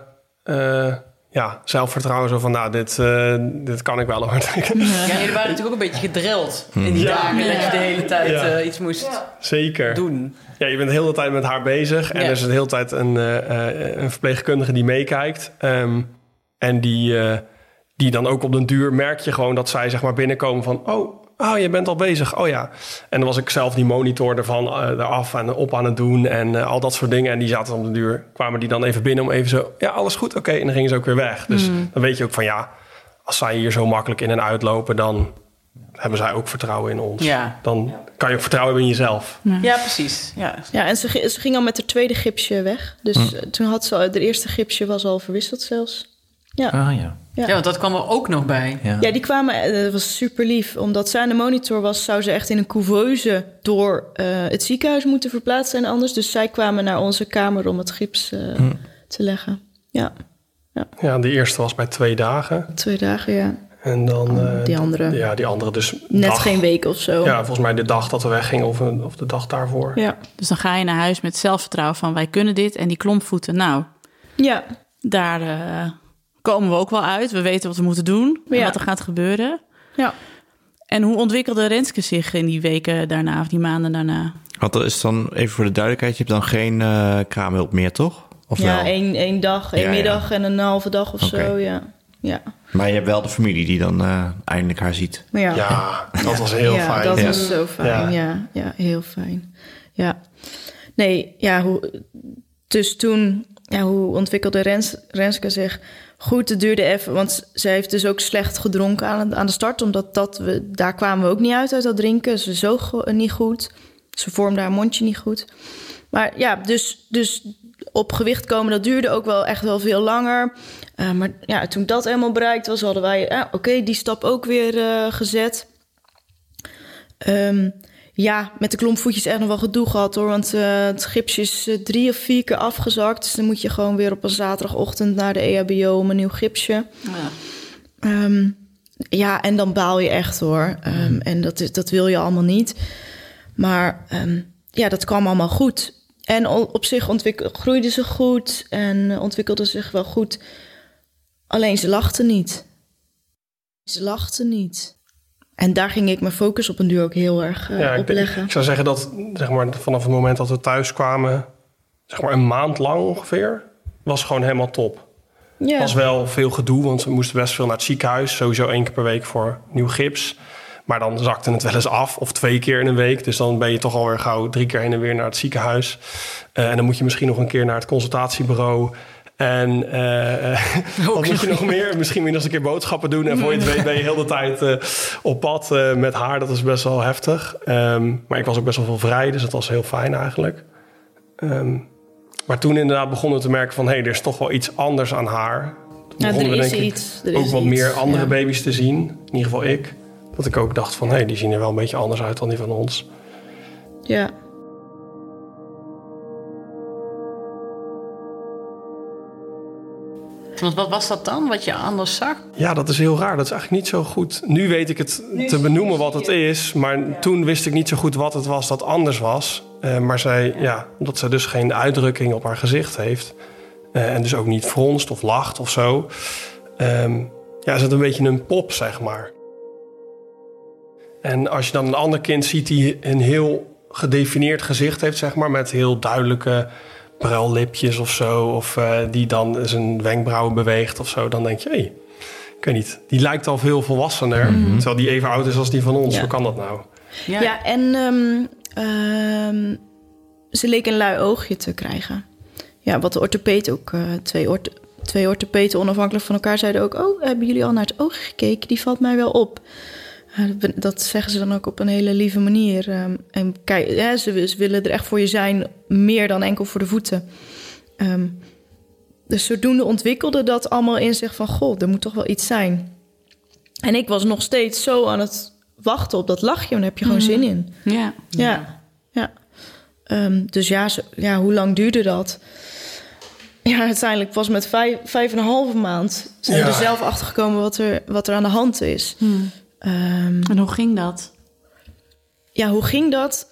eh, ja, zelfvertrouwen. Zo van, nou, dit, eh, dit kan ik wel hoor. ja, jullie waren natuurlijk ook een beetje gedrild in die Ja. dagen. Dat je de hele tijd Ja. iets moest Zeker. doen. Ja, je bent de hele tijd met haar bezig. En Ja. er is de hele tijd een, eh, eh, een verpleegkundige die meekijkt. Ehm, en die, eh, die dan ook op den duur merk je gewoon dat zij zeg maar binnenkomen van... Oh, oh je bent al bezig. Oh ja. En dan was ik zelf die monitor ervan eh, eraf en op aan het doen. En eh, al dat soort dingen. En die zaten op den duur, kwamen die dan even binnen om even zo... Ja, alles goed? Oké. En dan gingen ze ook weer weg. Dus dan weet je ook van ja, als zij hier zo makkelijk in en uitlopen... dan hebben zij ook vertrouwen in ons. Ja. Dan kan je ook vertrouwen hebben in jezelf. Ja, precies. Ja. Ja, en ze, ze ging al met haar tweede gipsje weg. Dus eh, toen had ze al... De eerste gipsje was al verwisseld zelfs. Ja. Ah ja. Ja. ja, want dat kwam er ook nog bij. ja. Ja, die kwamen, eh, dat was super lief. Omdat zij aan de monitor was, zou ze echt in een couveuse door eh, het ziekenhuis moeten verplaatst zijn anders. Dus zij kwamen naar onze kamer om het gips eh, te leggen. Ja, Ja, de eerste was bij twee dagen. twee dagen, ja. En dan... eh, Die andere. Ja, die andere dus... Net dag- geen week of zo. Ja, volgens mij de dag dat we weggingen of, een- of de dag daarvoor. Ja. Dus dan ga je naar huis met zelfvertrouwen van wij kunnen dit. En die klompvoeten, nou, Ja. daar eh, komen we ook wel uit. We weten wat we moeten doen en Ja. wat er gaat gebeuren. Ja. En hoe ontwikkelde Renske zich in die weken daarna of die maanden daarna? Want dat is dan, even voor de duidelijkheid, je hebt dan geen eh, kraamhulp meer, toch? Of ja, wel? één, één dag, één Ja, ja. middag en een halve dag of zo, ja. Ja, Maar je hebt wel de familie die dan eh, eindelijk haar ziet. ja. Ja, dat was heel ja, fijn. dat Ja. was zo fijn. Ja. Ja. Ja, heel fijn. Ja. Nee, ja, hoe, dus toen, ja, hoe ontwikkelde Rens, Renske zich? Goed. Het duurde even, want ze heeft dus ook slecht gedronken aan, aan de start. Omdat dat we, daar kwamen we ook niet uit uit dat drinken. Ze zoog niet goed. Ze vormde haar mondje niet goed. Maar ja, dus, dus op gewicht komen, dat duurde ook wel echt wel veel langer. Uh, maar ja, toen dat helemaal bereikt was, hadden wij, uh, oké, die stap ook weer uh, gezet. Um, ja, met de klompvoetjes echt nog wel gedoe gehad hoor. Want uh, het gipsje is drie of vier keer afgezakt. Dus dan moet je gewoon weer op een zaterdagochtend naar de EHBO om een nieuw gipsje. Ja, um, ja en dan baal je echt hoor. Um, en dat, is, dat wil je allemaal niet. Maar ja, dat kwam allemaal goed. En op zich groeide ze goed en ontwikkelde zich wel goed. Alleen ze lachte niet. Ze lachte niet. En daar ging ik mijn focus op een duur ook heel erg uh, ja, op leggen. Ik zou zeggen dat zeg maar, vanaf het moment dat we thuis kwamen, zeg maar een maand lang ongeveer, was gewoon helemaal top. Ja. was wel veel gedoe, want we moesten best veel naar het ziekenhuis. Sowieso één keer per week voor nieuw gips. Maar dan zakte het wel eens af, of twee keer in een week. Dus dan ben je toch alweer gauw drie keer heen en weer naar het ziekenhuis. Uh, en dan moet je misschien nog een keer naar het consultatiebureau. En uh, wat moet je nog meer? Misschien weer eens een keer boodschappen doen. En voor je het weet ben je heel de tijd uh, op pad uh, met haar. Dat is best wel heftig. Um, maar ik was ook best wel veel vrij, dus dat was heel fijn eigenlijk. Um, maar toen inderdaad begonnen we te merken van... hé, hey, er is toch wel iets anders aan haar. Toen ja, begonnen er we is denk iets. ik ook wat iets, meer andere ja. baby's te zien. In ieder geval ik. Dat ik ook dacht van, hé, hey, die zien er wel een beetje anders uit dan die van ons. Ja. Want wat was dat dan, wat je anders zag? Ja, dat is heel raar. Dat is eigenlijk niet zo goed. Nu weet ik het te benoemen wat het is. Maar toen wist ik niet zo goed wat het was dat anders was. Uh, maar zij, ja, omdat zij dus geen uitdrukking op haar gezicht heeft. Uh, en dus ook niet fronst of lacht of zo. Um, ja, is het een beetje een pop, zeg maar. En als je dan een ander kind ziet die een heel gedefinieerd gezicht heeft, zeg maar, met heel duidelijke bruillipjes of zo, of uh, die dan zijn wenkbrauwen beweegt of zo, dan denk je, hé, hey, ik weet niet, die lijkt al veel volwassener, mm. terwijl die even oud is als die van ons. Ja. Hoe kan dat nou? Ja, ja en um, um, ze leek een lui oogje te krijgen. Ja, wat de orthopeet ook, uh, twee, orth twee orthopeten onafhankelijk van elkaar zeiden ook, oh, hebben jullie al naar het oog gekeken? Die valt mij wel op. Dat zeggen ze dan ook op een hele lieve manier. Um, en kijk, ja, ze, ze, willen er echt voor je zijn, meer dan enkel voor de voeten. Um, dus zodoende ontwikkelde dat allemaal in zich van... goh, er moet toch wel iets zijn. En ik was nog steeds zo aan het wachten op dat lachje... en daar heb je gewoon mm. zin in. Ja. Ja, ja. Um, dus ja, zo, ja, hoe lang duurde dat? Ja, uiteindelijk was met vijf, vijf en een halve maand... zijn we Ja. er zelf achter gekomen wat er, wat er aan de hand is. Hmm. Um, En hoe ging dat? ja, hoe ging dat?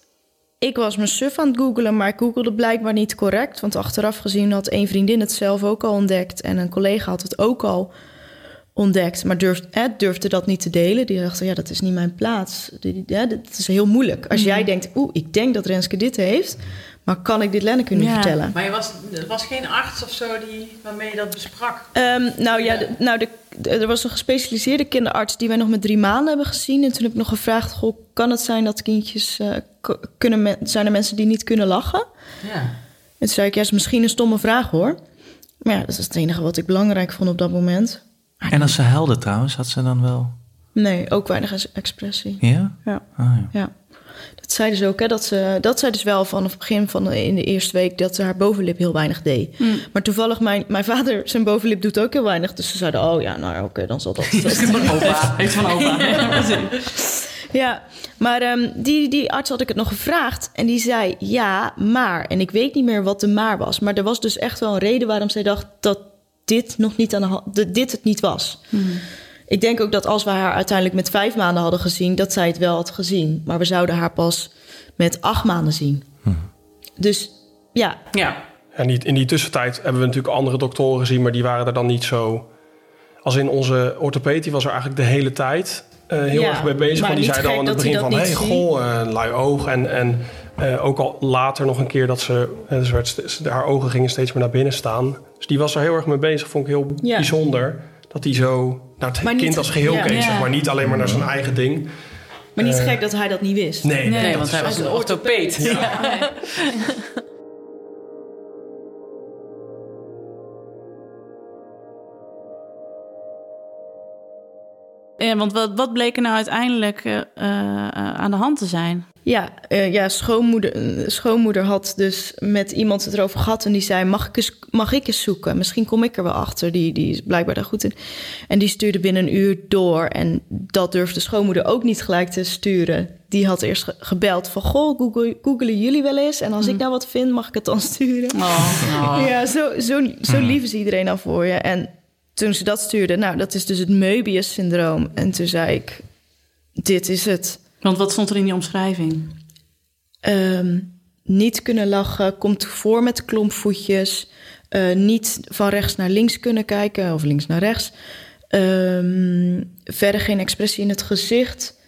Ik was mijn suf aan het googelen, maar ik googelde blijkbaar niet correct. Want achteraf gezien had één vriendin het zelf ook al ontdekt. En een collega had het ook al ontdekt. Maar durfde, hè, durfde dat niet te delen. Die dacht, ja, dat is niet mijn plaats. Ja, dat is heel moeilijk. Als jij denkt, oeh, ik denk dat Renske dit heeft. Maar kan ik dit Lenneke nu Ja. vertellen? Maar je was, er was geen arts of zo die, waarmee je dat besprak? Ehm, nou ja, de- nou de, de- er was een gespecialiseerde kinderarts die wij nog met drie maanden hebben gezien. En toen heb ik nog gevraagd: goh, kan het zijn dat kindjes. eh, kunnen men- zijn er mensen die niet kunnen lachen? Ja. En toen zei ik: ja, is misschien een stomme vraag hoor. Maar ja, dat is het enige wat ik belangrijk vond op dat moment. En als ze huilde trouwens, had ze dan wel... Nee, ook weinig ex- expressie. Ja? Ja. Ah, ja. Ja. Dat zei ze ook, hè, dat, ze, dat zei dus wel vanaf het begin van de, in de eerste week dat ze haar bovenlip heel weinig deed. Maar toevallig, mijn, mijn vader, zijn bovenlip doet ook heel weinig. Dus ze zeiden, oh ja, nou oké, dan zal dat. Van opa. Heeft van opa. Ja, maar ehm, die, die arts had ik het nog gevraagd. En die zei ja, maar. En ik weet niet meer wat de maar was. Maar er was dus echt wel een reden waarom zij dacht dat dit nog niet aan de hand, dat dit het niet was. Ik denk ook dat als we haar uiteindelijk met vijf maanden hadden gezien, dat zij het wel had gezien. Maar we zouden haar pas met acht maanden zien. Dus ja, Ja. En die, in die tussentijd hebben we natuurlijk andere doktoren gezien, maar die waren er dan niet zo. Als in onze orthopeet, die was er eigenlijk de hele tijd eh, heel Ja, erg mee bezig. maar Want die niet zei al in het begin van: dat hey, goh, eh, lui oog. En, en eh, ook al later nog een keer dat ze, dus werd, haar ogen gingen steeds meer naar binnen staan. Dus die was er heel erg mee bezig, vond ik heel Ja. bijzonder. Dat hij zo naar het Maar niet- kind als geheel ja. keek, Ja. zeg maar. Niet alleen maar naar zijn eigen ding. maar niet Eh, gek dat hij dat niet wist. Nee, nee, want hij was een orthopeet. Ja. Want wat, wat bleek er nou uiteindelijk eh, eh, aan de hand te zijn? Ja, eh, ja schoonmoeder, schoonmoeder had dus met iemand het erover gehad... en die zei, mag ik eens, mag ik eens zoeken? Misschien kom ik er wel achter. Die, die is blijkbaar daar goed in. En die stuurde binnen een uur door. En dat durfde schoonmoeder ook niet gelijk te sturen. Die had eerst ge- gebeld van... goh, Google, googelen jullie wel eens? En als ik nou wat vind, mag ik het dan sturen? Oh, Ja, zo, zo, zo lief is iedereen dan voor je. En toen ze dat stuurde, nou, dat is dus het Möbius-syndroom. En toen zei ik, dit is het. Want wat stond er in die omschrijving? Ehm, niet kunnen lachen, komt voor met klompvoetjes. eh, niet van rechts naar links kunnen kijken of links naar rechts. Ehm, verder geen expressie in het gezicht.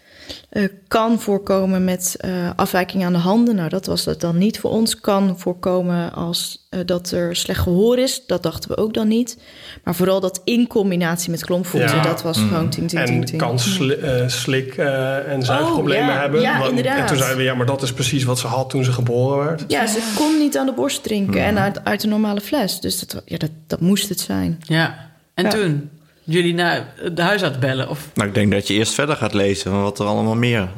Eh, kan voorkomen met eh, afwijking aan de handen. Nou, dat was het dan niet voor ons. Kan voorkomen als eh, dat er slecht gehoor is. Dat dachten we ook dan niet. Maar vooral dat in combinatie met klompvoeten, Ja. dat was gewoon tien, tien, tien, En kan sli- eh, slik- eh, en zuigproblemen Oh, ja. hebben. Ja, Want- inderdaad. En toen zeiden we, ja, maar dat is precies wat ze had toen ze geboren werd. Ja, ze kon niet aan de borst drinken en uit, uit de normale fles. Dus dat, ja, dat, dat moest het zijn. Ja. En Ja. toen? Jullie naar de huisarts bellen? Of... Nou, ik denk dat je eerst verder gaat lezen van wat er allemaal meer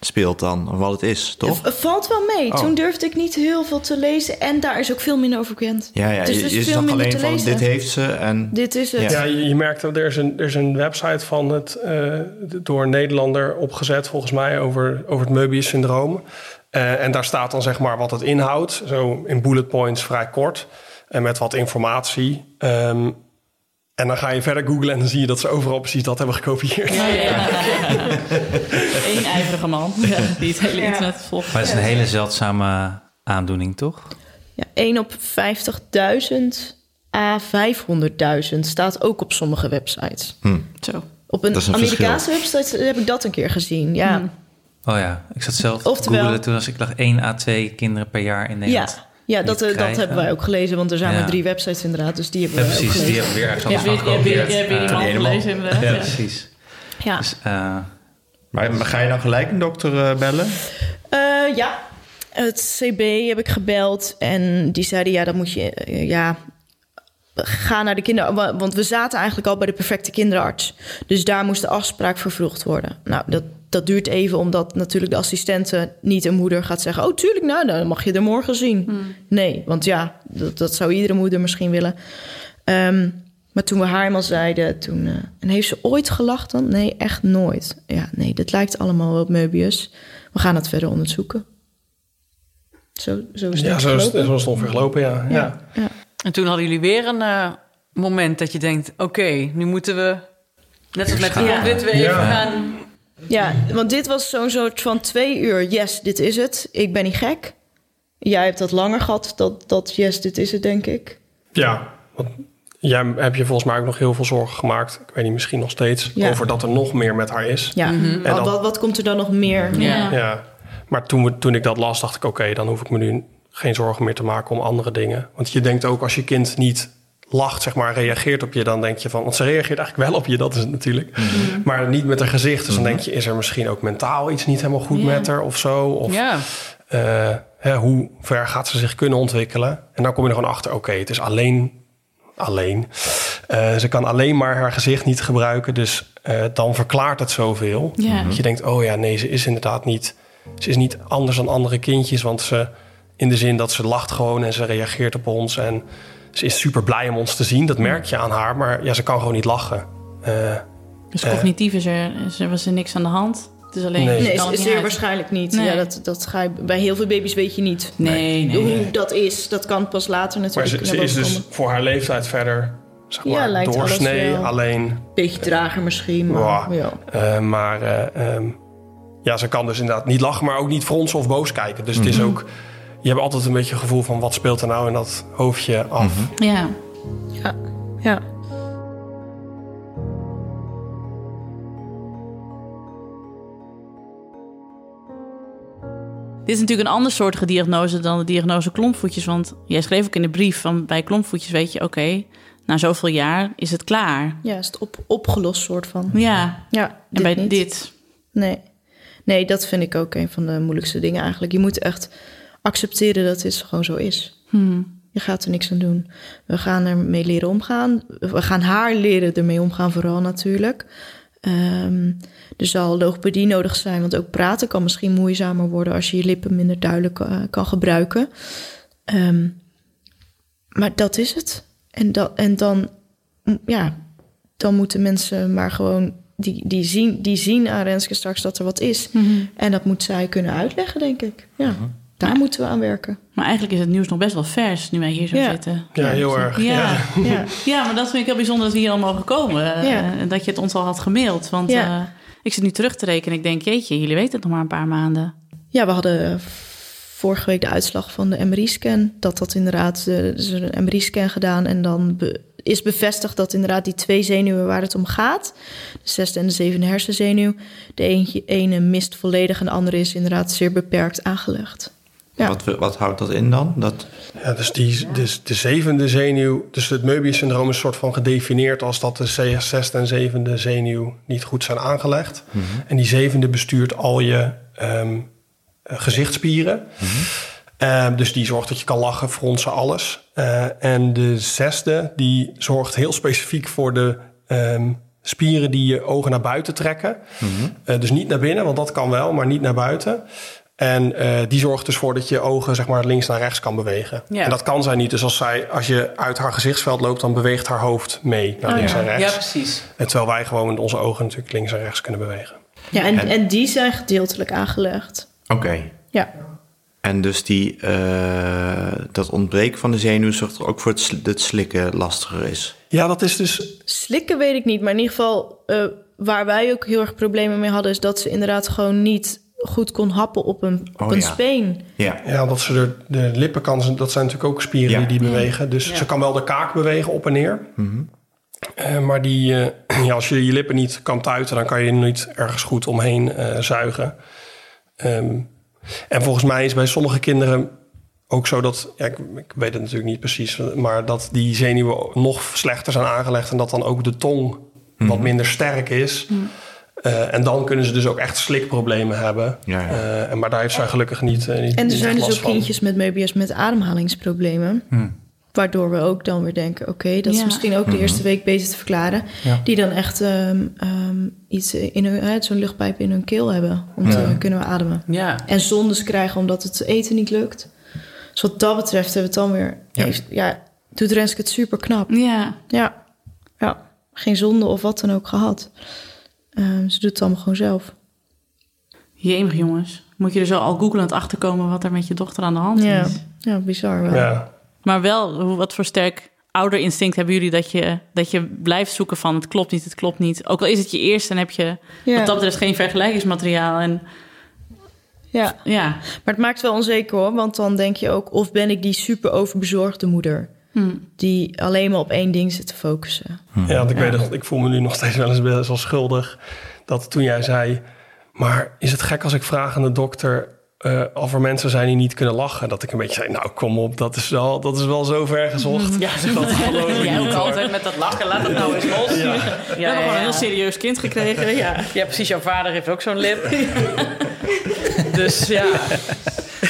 speelt dan. Of wat het is, toch? Het valt wel mee. Oh. Toen durfde ik niet heel veel te lezen. En daar is ook veel minder over bekend. Ja, ja. Dus je, is je veel zag minder alleen te van, lezen. dit heeft ze en... Dit is het. Ja. Ja, je, je merkt dat er is, een, er is een website van het eh, door een Nederlander opgezet, volgens mij, over, over het Möbius-syndroom. Eh, en daar staat dan zeg maar wat het inhoudt, zo in bullet points vrij kort. En met wat informatie. Ehm, en dan ga je verder googlen en dan zie je dat ze overal precies dat hebben gekopieerd. Eén ijverige man die het hele internet volgt. Maar het is een hele zeldzame aandoening, toch? Ja, 1 op 50.000 à 500.000 staat ook op sommige websites. Zo. Op een, Amerikaanse website heb ik dat een keer gezien. Ja, Oh ja, ik zat zelf te Oftewel- googelen toen als ik lag 1 à 2 kinderen per jaar in ja. Nederland. ja dat, niet eh, dat hebben wij ook gelezen. Want er zijn Ja. maar drie websites inderdaad. Dus die hebben Ja, wij ook precies. Die gelezen. hebben weer ergens Ja, anders gekopieerd. weer die man. gelezen inderdaad. Ja, Ja. precies. Ja. Dus, eh, Maar ga je dan gelijk een dokter eh, bellen? Eh, ja, het CB heb ik gebeld en die zeiden ja, dan moet je ja ga naar de kinder, wa- want we zaten eigenlijk al bij de perfecte kinderarts, dus daar moest de afspraak vervroegd worden. Nou, dat dat duurt even omdat natuurlijk de assistente niet een moeder gaat zeggen, oh tuurlijk, nou dan mag je er morgen zien. Nee, want ja, dat, dat zou iedere moeder misschien willen. Ehm, maar toen we haar eenmaal zeiden, toen... eh, en heeft ze ooit gelacht dan? Nee, echt nooit. Ja, nee, dit lijkt allemaal wel op Möbius. We gaan het verder onderzoeken. Zo, zo is het Ja, zo is, gelopen. zo is het ongeveer gelopen, ja. ja. Ja, ja. En toen hadden jullie weer een eh, moment dat je denkt... oké, nu moeten we... Net als met Ja. dit we even gaan... Ja, want dit was zo'n soort van twee uur. Yes, dit is het. Ik ben niet gek. Jij hebt dat langer gehad, dat, dat yes, dit is het, denk ik. Ja, want jij heb je volgens mij ook nog heel veel zorgen gemaakt. Ik weet niet, misschien nog steeds. Ja. Over dat er nog meer met haar is. Ja, En wat, dan- wat, wat komt er dan nog meer? Ja. Ja, maar toen, we, toen ik dat las, dacht ik: oké, dan hoef ik me nu geen zorgen meer te maken om andere dingen. Want je denkt ook als je kind niet lacht, zeg maar, reageert op je, dan denk je van, want ze reageert eigenlijk wel op je, dat is het natuurlijk, maar niet met haar gezicht. Dus dan denk je: is er misschien ook mentaal iets niet helemaal goed met haar of zo? Of eh, hè, hoe ver gaat ze zich kunnen ontwikkelen? En dan kom je er gewoon achter: oké, het is alleen. Alleen. Eh, ze kan alleen maar haar gezicht niet gebruiken. Dus eh, dan verklaart het zoveel. Ja. Dat je denkt, oh ja, nee, ze is inderdaad niet... Ze is niet anders dan andere kindjes. Want ze, in de zin dat ze lacht gewoon en ze reageert op ons. En ze is super blij om ons te zien. Dat merk je aan haar. Maar ja, ze kan gewoon niet lachen. Eh, Dus Eh. cognitief is er, is er, was er niks aan de hand. Het is alleen... Nee. niet zeer waarschijnlijk niet. Nee. Ja, dat, dat ga je, bij heel veel baby's weet je niet. Nee, nee. Hoe dat is, dat kan pas later maar natuurlijk ze, ze is dus komen. voor haar leeftijd verder... Zeg Ja, maar, doorsnee, wel. alleen... Beetje trager misschien, maar Ja. ja. Eh, maar eh, ehm, ja, ze kan dus inderdaad niet lachen, maar ook niet fronsen of boos kijken. Dus het is ook... Je hebt altijd een beetje het gevoel van... wat speelt er nou in dat hoofdje af? Ja. Ja, ja. Dit is natuurlijk een ander soortige diagnose dan de diagnose klompvoetjes. Want jij schreef ook in de brief van bij klompvoetjes weet je, oké, na zoveel jaar is het klaar. ja, is het op, opgelost soort van. Ja. Ja, En bij niet. dit. Nee. nee, dat vind ik ook een van de moeilijkste dingen eigenlijk. Je moet echt accepteren dat dit gewoon zo is. Hmm. Je gaat er niks aan doen. We gaan ermee leren omgaan. We gaan haar leren ermee omgaan, vooral natuurlijk. Ehm, er zal logopedie nodig zijn, want ook praten kan misschien moeizamer worden als je je lippen minder duidelijk eh, kan gebruiken. Ehm, maar dat is het. En, dat, en dan, ja, dan moeten mensen maar gewoon. Die, die, zien, die zien aan Renske straks dat er wat is. En dat moet zij kunnen uitleggen, denk ik. Ja, daar moeten we aan werken. Maar eigenlijk is het nieuws nog best wel vers nu wij hier zo Ja. zitten. Ja, heel erg. Ja. Ja. Ja. ja, maar dat vind ik heel bijzonder dat we hier al mogen komen. eh, Ja. En dat je het ons al had gemaild. Want Ja. eh, ik zit nu terug te rekenen. Ik denk, jeetje, jullie weten het nog maar een paar maanden. Ja, we hadden vorige week de uitslag van de MRI-scan. Dat dat inderdaad, eh, er is een MRI-scan gedaan en dan be- is bevestigd dat inderdaad die twee zenuwen waar het om gaat, de zesde en de zevende hersenzenuw, de eentje, ene mist volledig en de andere is inderdaad zeer beperkt aangelegd. Ja. Wat, wat houdt dat in dan? Dat, Ja, dus, die, dus de zevende zenuw, dus het Möbius-syndroom is een soort van gedefinieerd als dat de zesde en zevende zenuw niet goed zijn aangelegd. En die zevende bestuurt al je ehm, eh, gezichtsspieren. Ehm, dus die zorgt dat je kan lachen, fronsen, alles. Eh, en de zesde, die zorgt heel specifiek voor de ehm, spieren die je ogen naar buiten trekken. Eh, dus niet naar binnen, want dat kan wel, maar niet naar buiten. En eh, die zorgt dus voor dat je ogen zeg maar links naar rechts kan bewegen. Ja. En dat kan zij niet. Dus als, zij, als je uit haar gezichtsveld loopt, dan beweegt haar hoofd mee naar Oh, links ja. en rechts. Ja, precies. En terwijl wij gewoon met onze ogen natuurlijk links en rechts kunnen bewegen. Ja, en, En- en die zijn gedeeltelijk aangelegd. Oké. Ja, En dus die, eh, dat ontbreken van de zenuw zorgt er ook voor het, sl- dat het slikken lastiger is. Ja, dat is dus slikken weet ik niet, maar in ieder geval eh, waar wij ook heel erg problemen mee hadden, is dat ze inderdaad gewoon niet goed kon happen op een, op Oh, een ja. speen. Ja. Ja, dat ze de, de lippen kan, ze- dat zijn natuurlijk ook spieren Ja. die die bewegen. Dus ze kan wel de kaak bewegen op en neer. Eh, maar die, eh, ja, als je je lippen niet kan tuiten, dan kan je er niet ergens goed omheen eh, zuigen. Ehm, en volgens mij is bij sommige kinderen ook zo dat, ja, ik, ik weet het natuurlijk niet precies, maar dat die zenuwen nog slechter zijn aangelegd en dat dan ook de tong wat minder sterk is. Eh, en dan kunnen ze dus ook echt slikproblemen hebben. Ja, ja. Eh, en maar daar heeft zij gelukkig niet. eh, niet En er niet zijn dus ook van. kindjes met Möbius met ademhalingsproblemen. Waardoor we ook dan weer denken, oké, dat is misschien ook de eerste week beter te verklaren. Ja. Die dan echt ehm, ehm, iets in hun, zo'n luchtpijp in hun keel hebben. Om te kunnen we ademen. Ja. En zondes krijgen omdat het eten niet lukt. Dus wat dat betreft hebben we het dan weer... Ja. Heeft, ja, doet Renske het super knap. Ja, Ja, ja. Geen zonde of wat dan ook gehad. Ehm, ze doet het allemaal gewoon zelf. jemig jongens. Moet je er zo al googelend achterkomen wat er met je dochter aan de hand Ja, is. ja bizar wel. Ja. Maar wel, hoe- wat voor sterk ouderinstinct hebben jullie dat je, dat je blijft zoeken van het klopt niet, het klopt niet. Ook al is het je eerste, dan heb je Ja. wat dat betreft geen vergelijkingsmateriaal. En ja. ja, Maar het maakt wel onzeker hoor, want dan denk je ook... of ben ik die super overbezorgde moeder... die alleen maar op één ding zit te focussen. Ja, want ik weet dat ik voel me nu nog steeds wel eens best wel schuldig. Dat toen jij zei, maar is het gek als ik vraag aan de dokter eh, of er mensen zijn die niet kunnen lachen? Dat ik een beetje zei, nou kom op, dat is wel, dat is wel zo ver gezocht. Ja, dat geloof ik Jij niet, ook altijd met dat lachen, laat het nou eens los. Ja, we hebben gewoon een heel serieus kind gekregen. Ja. Ja, precies. Jouw vader heeft ook zo'n lip. dus ja.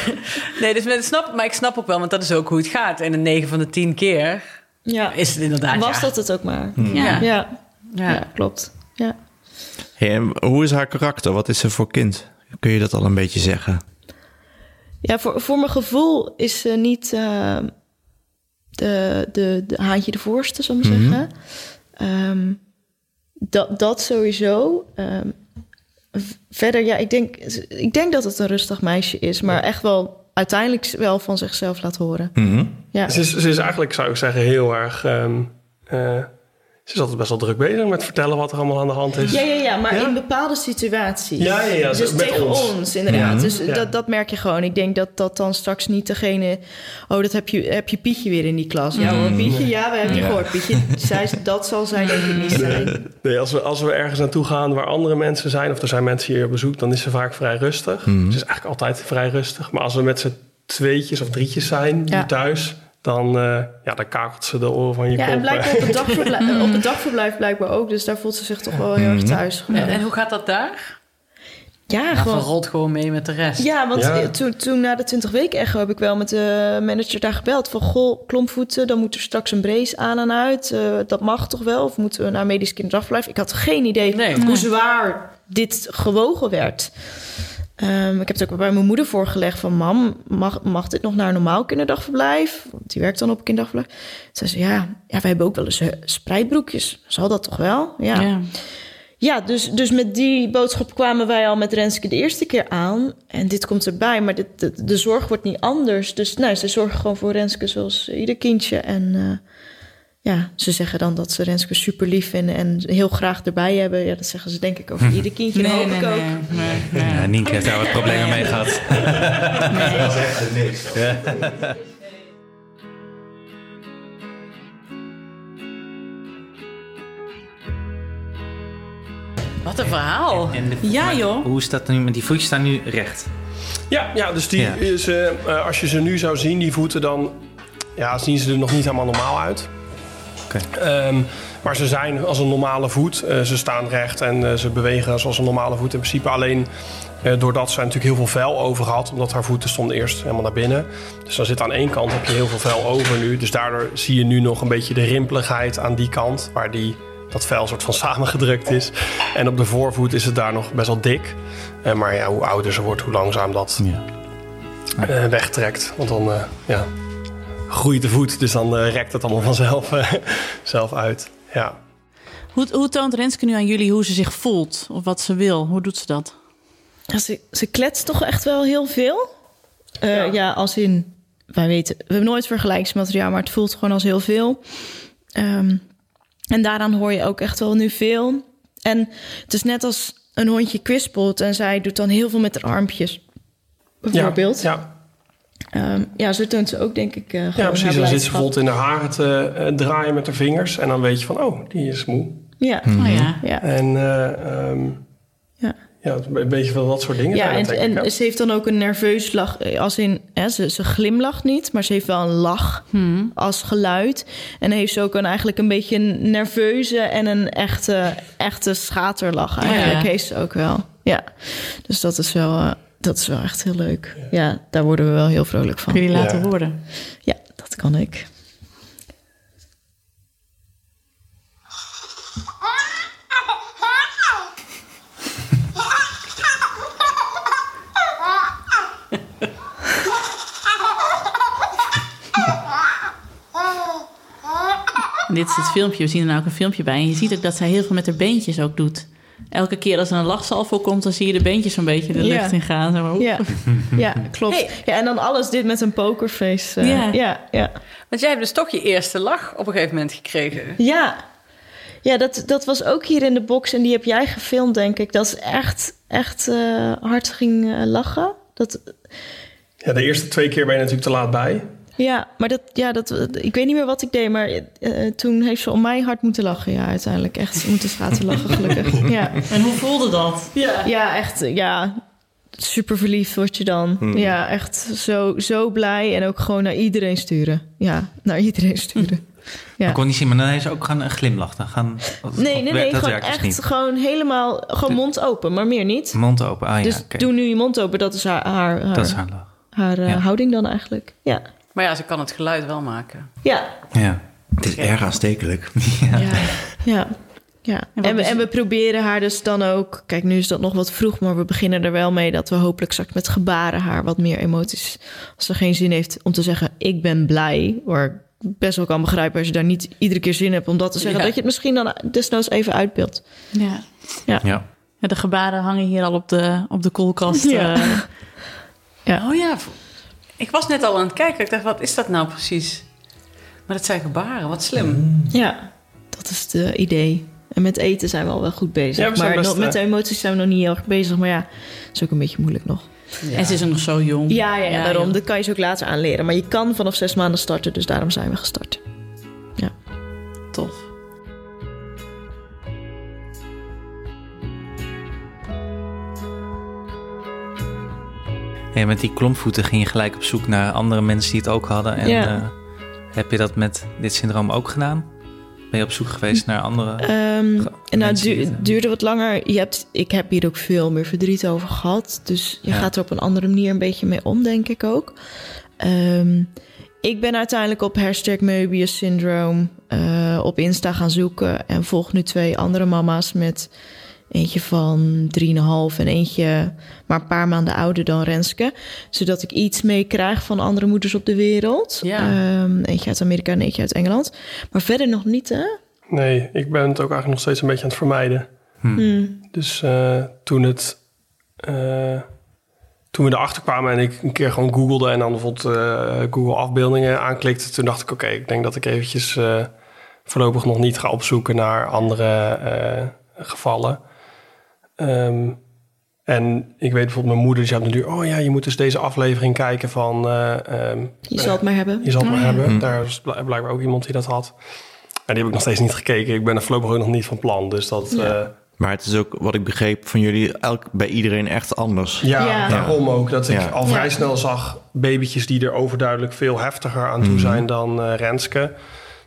Nee, dus met, snap, maar ik snap ook wel, want dat is ook hoe het gaat. En een 9 van de 10 keer Ja, is het inderdaad. was ja. dat het ook maar. Ja. Ja, Ja. ja. klopt. Ja. Hey, en hoe is haar karakter? Wat is ze voor kind? Kun je dat al een beetje zeggen? Ja, voor, voor mijn gevoel is ze niet eh, de, de, de haantje de voorste, zal ik maar zeggen. Ehm, dat, dat sowieso. Ehm, verder, ja, ik denk, ik denk dat het een rustig meisje is, maar echt wel uiteindelijk wel van zichzelf laat horen. Ja. Ze is, ze is eigenlijk, zou ik zeggen, heel erg... ehm, eh, ze is altijd best wel druk bezig met vertellen wat er allemaal aan de hand is. Ja, ja, ja, maar Ja? in bepaalde situaties. Ja, ja, ja, Dus met tegen ons. ons, inderdaad. Dus Ja. dat, dat merk je gewoon. Ik denk dat dat dan straks niet degene... Oh, dat heb je, heb je Pietje weer in die klas. Ja hoor, Pietje, ja, we hebben je gehoord. Pietje, zij, dat zal zij denk ik niet zijn. Nee, als we, als we ergens naartoe gaan waar andere mensen zijn... of er zijn mensen hier op bezoek, dan is ze vaak vrij rustig. Ze is eigenlijk altijd vrij rustig. Maar als we met z'n tweetjes of drietjes zijn hier thuis... Dan, eh, ja, dan kakelt ze de oren van je Ja, kop. en blijkbaar op het, dagverblijf, op het dagverblijf blijkbaar ook. Dus daar voelt ze zich toch wel heel erg thuis. En, en hoe gaat dat daar? Ja, Ja, gewoon... rolt gewoon mee met de rest. Ja, want Ja. eh, toen, toen na de 20 weken echo heb ik wel met de manager daar gebeld. Van, goh, klompvoeten, dan moet er straks een brace aan en uit. Eh, dat mag toch wel? Of moeten we naar medisch kinderdagverblijf? Ik had geen idee Nee. hoe zwaar dit gewogen werd. Ehm, ik heb het ook bij mijn moeder voorgelegd van... mam, mag, mag dit nog naar een normaal kinderdagverblijf? Want die werkt dan op een kinderdagverblijf. Zei ze, ja, ja, we hebben ook wel eens eh, spreidbroekjes. Zal dat toch wel? Ja. Ja. Ja, dus, dus met die boodschap kwamen wij al met Renske de eerste keer aan. En dit komt erbij, maar dit, de, de zorg wordt niet anders. Dus nou, ze zorgen gewoon voor Renske zoals ieder kindje. En eh, ja, ze zeggen dan dat ze Renske super lief vinden en heel graag erbij hebben. Ja, dat zeggen ze denk ik over ieder kindje. dat hoop ik ook. nee, nee. Ja, Nienke heeft daar wat problemen mee gehad. Wat een verhaal. En de- Ja, maar joh. Hoe is dat nu? Want die voetjes staan nu recht. Ja, ja dus die Ja. Is, eh, eh, als je ze nu zou zien, die voeten, dan ja, zien ze er nog niet helemaal normaal uit. Ehm, maar ze zijn als een normale voet. Eh, ze staan recht en eh, ze bewegen zoals een normale voet in principe. Alleen eh, doordat ze natuurlijk heel veel vel over had, omdat haar voeten stonden eerst helemaal naar binnen. Dus dan zit aan één kant heb je heel veel vel over nu. Dus daardoor zie je nu nog een beetje de rimpeligheid aan die kant, waar die, dat vel soort van samengedrukt is. En op de voorvoet is het daar nog best wel dik. Maar ja, hoe ouder ze wordt, hoe langzaam dat Ja. wegtrekt. Want dan ja, groeit de voet, dus dan eh, rekt het allemaal vanzelf eh, zelf uit. Ja. Hoe, hoe toont Renske nu aan jullie hoe ze zich voelt? Of wat ze wil? Hoe doet ze dat? Ja, ze, ze kletst toch echt wel heel veel. Eh, ja. als in, wij weten, we hebben nooit vergelijksmateriaal, maar het voelt gewoon als heel veel. Ehm, en daaraan hoor je ook echt wel nu veel. En het is net als een hondje kwispelt en zij doet dan heel veel met haar armpjes. Bijvoorbeeld. Ja, Ja, Ehm, ja zo toont ze ook, denk ik. eh, ja, precies. Dan zit ze bijvoorbeeld in haar haren te eh, draaien met haar vingers. En dan weet je van, oh, die is moe. Ja, Oh ja. ja. En eh, ehm, ja. ja, een beetje van dat soort dingen. Ja, en, ik, ze heeft dan ook een nerveus lach. Als in, hè, ze, ze glimlacht niet, maar ze heeft wel een lach als geluid. En dan heeft ze ook een, eigenlijk een beetje een nerveuze en een echte, echte schaterlach. Eigenlijk ja. heeft ze ook wel. Ja, dus dat is wel, eh, dat is wel echt heel leuk. Ja, daar worden we wel heel vrolijk van. Kun je die laten Ja. horen? Ja, dat kan ik. Dit is het filmpje. We zien er nou ook een filmpje bij. En je ziet ook dat zij heel veel met haar beentjes ook doet. Elke keer als er een lachsalvo komt, dan zie je de beentjes zo'n beetje de Ja. lucht in gaan. Zo, Ja, ja klopt. Ja, en dan alles dit met een pokerface. eh, Ja. ja, ja. Want jij hebt dus toch je eerste lach op een gegeven moment gekregen. Ja, ja dat, dat was ook hier in de box en die heb jij gefilmd, denk ik. Dat is echt, echt eh, hard ging eh, lachen. Dat, Ja, de eerste twee keer ben je natuurlijk te laat bij. Ja, maar dat, ja, dat, ik weet niet meer wat ik deed, maar eh, toen heeft ze om mij hard moeten lachen. Ja, uiteindelijk echt moeten schaten lachen, gelukkig. Ja, En hoe voelde dat? ja. ja echt, eh, ja, super verliefd word je dan. Ja, echt zo, zo blij en ook gewoon naar iedereen sturen. Ja, naar iedereen sturen. Ja. Ik kon niet zien, maar dan heeft ze ook gaan een glimlach. Dan gaan, of- Nee, nee, nee, dat gewoon dus echt niet. gewoon helemaal, gewoon mond open, maar meer niet. Mond open, ah ja, dus doe nu je mond open, dat is haar, haar, haar, Dat is haar eh, Ja. houding dan eigenlijk. Ja, Maar ja, ze kan het geluid wel maken. ja, Ja. Het is erg aanstekelijk. ja. ja. ja. En, we, en we proberen haar dus dan ook... Kijk, nu is dat nog wat vroeg, maar we beginnen er wel mee... dat we hopelijk straks met gebaren haar wat meer emoties... als ze geen zin heeft om te zeggen, ik ben blij... waar ik best wel kan begrijpen als je daar niet iedere keer zin hebt... om dat te zeggen, Ja. dat je het misschien dan desnoods even uitbeeldt. Ja. Ja. ja. De gebaren hangen hier al op de, op de koelkast. Ja. eh. Oh ja, ik was net al aan het kijken. Ik dacht, wat is dat nou precies? Maar dat zijn gebaren, wat slim. Ja, dat is het idee. En met eten zijn we al wel goed bezig. Ja, we maar best, met de eh, emoties zijn we nog niet heel erg bezig. Maar ja, dat is ook een beetje moeilijk nog. En ze is nog zo jong. Ja, ja, ja, daarom. Dat kan je ze ook later aanleren. Maar je kan vanaf zes maanden starten, dus daarom zijn we gestart. Tof. Ja, met die klompvoeten ging je gelijk op zoek naar andere mensen die het ook hadden. En Ja. eh, heb je dat met dit syndroom ook gedaan? Ben je op zoek geweest naar andere... En nou, het du- duurde wat langer. Je hebt, ik heb hier ook veel meer verdriet over gehad. Dus je Ja. gaat er op een andere manier een beetje mee om, denk ik ook. Ehm, ik ben uiteindelijk op hashtag Möbius syndroom eh, op Insta gaan zoeken. En volg nu twee andere mama's met eentje van 3,5 en eentje maar een paar maanden ouder dan Renske. Zodat ik iets meekrijg van andere moeders op de wereld. Ja. Ehm, eentje uit Amerika en eentje uit Engeland. Maar verder nog niet, hè? Nee, ik ben het ook eigenlijk nog steeds een beetje aan het vermijden. Hmm. Dus eh, toen het... eh, toen we erachter kwamen en ik een keer gewoon googelde... en dan bijvoorbeeld eh, Google afbeeldingen aanklikte... toen dacht ik, oké, ik denk dat ik eventjes eh, voorlopig nog niet ga opzoeken... naar andere eh, gevallen. Ehm, en ik weet bijvoorbeeld, mijn moeder die zei op de duur... oh ja, je moet dus deze aflevering kijken van... eh, ehm, Je zal het maar hebben. je zal het maar ja. hebben. Daar is bl- blijkbaar ook iemand die dat had. En die heb ik nog steeds niet gekeken. Ik ben er voorlopig ook nog niet van plan. Dus dat... Ja. eh, Maar het is ook, wat ik begreep van jullie, elk, bij iedereen echt anders. Ja, Ja. daarom ook. Dat ik Ja. al vrij Ja. snel zag babytjes die er overduidelijk veel heftiger aan toe Mhm. zijn dan eh, Renske.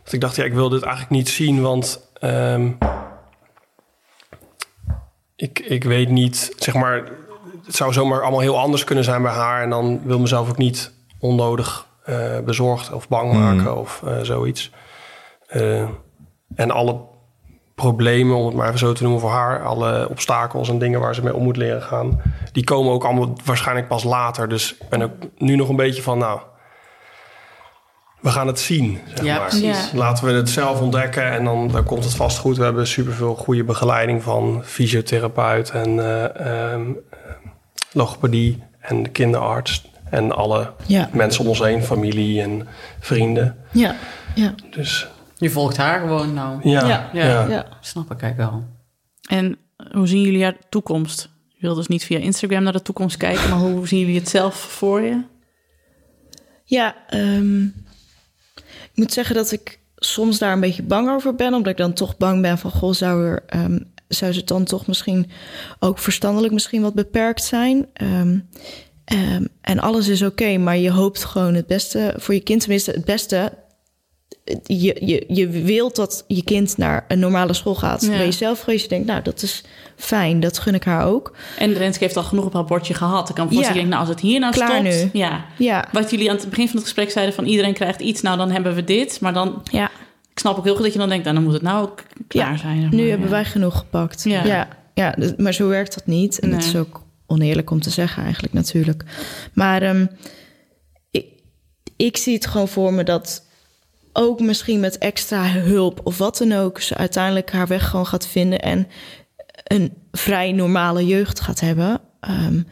Dat ik dacht, ja, ik wil dit eigenlijk niet zien, want ehm, ik, ik weet niet, zeg maar, het zou zomaar allemaal heel anders kunnen zijn bij haar. En dan wil mezelf ook niet onnodig eh, bezorgd of bang Mhm. maken of eh, zoiets. Eh, en alle problemen, om het maar even zo te noemen voor haar, alle obstakels en dingen waar ze mee om moet leren gaan, die komen ook allemaal waarschijnlijk pas later. Dus ik ben ook nu nog een beetje van, nou, we gaan het zien. Zeg Ja, maar. precies. Ja. Laten we het zelf ontdekken en dan, dan komt het vast goed. We hebben superveel goede begeleiding van fysiotherapeut en eh, ehm, logopedie en de kinderarts en alle Ja, mensen om ons heen, familie en vrienden. ja, ja. Dus Je volgt haar gewoon nou. ja, Ja. ja. Ja. ja. Snap ik eigenlijk wel. En hoe zien jullie haar toekomst? Je wilt dus niet via Instagram naar de toekomst kijken, maar hoe zien jullie het zelf voor je? Ja, ehm, moet zeggen dat ik soms daar een beetje bang over ben. Omdat ik dan toch bang ben van... Goh, zou, er, ehm, zou ze dan toch misschien ook verstandelijk misschien wat beperkt zijn? Ehm, ehm, en alles is oké, maar je hoopt gewoon het beste voor je kind. Tenminste, het beste... Je, je, je wilt dat je kind naar een normale school gaat. Ja. Je zelf geweest, je denkt, nou, dat is fijn. Dat gun ik haar ook. En Renske heeft al genoeg op haar bordje gehad. Ik kan voorstellen, Ja. nou, als het hier nou Klaar stopt... nu. Ja. Ja, Wat jullie aan het begin van het gesprek zeiden van iedereen krijgt iets, nou dan hebben we dit. Maar dan, ja. ik snap ook heel goed dat je dan denkt, nou, dan moet het nou ook klaar Ja, zijn. Nu hebben wij genoeg gepakt. Ja. Ja, dus- maar zo werkt dat niet. En dat Nee. is ook oneerlijk om te zeggen eigenlijk natuurlijk. Maar ehm, ik, ik zie het gewoon voor me dat ook misschien met extra hulp of wat dan ook... ze uiteindelijk haar weg gewoon gaat vinden... en een vrij normale jeugd gaat hebben... Ehm,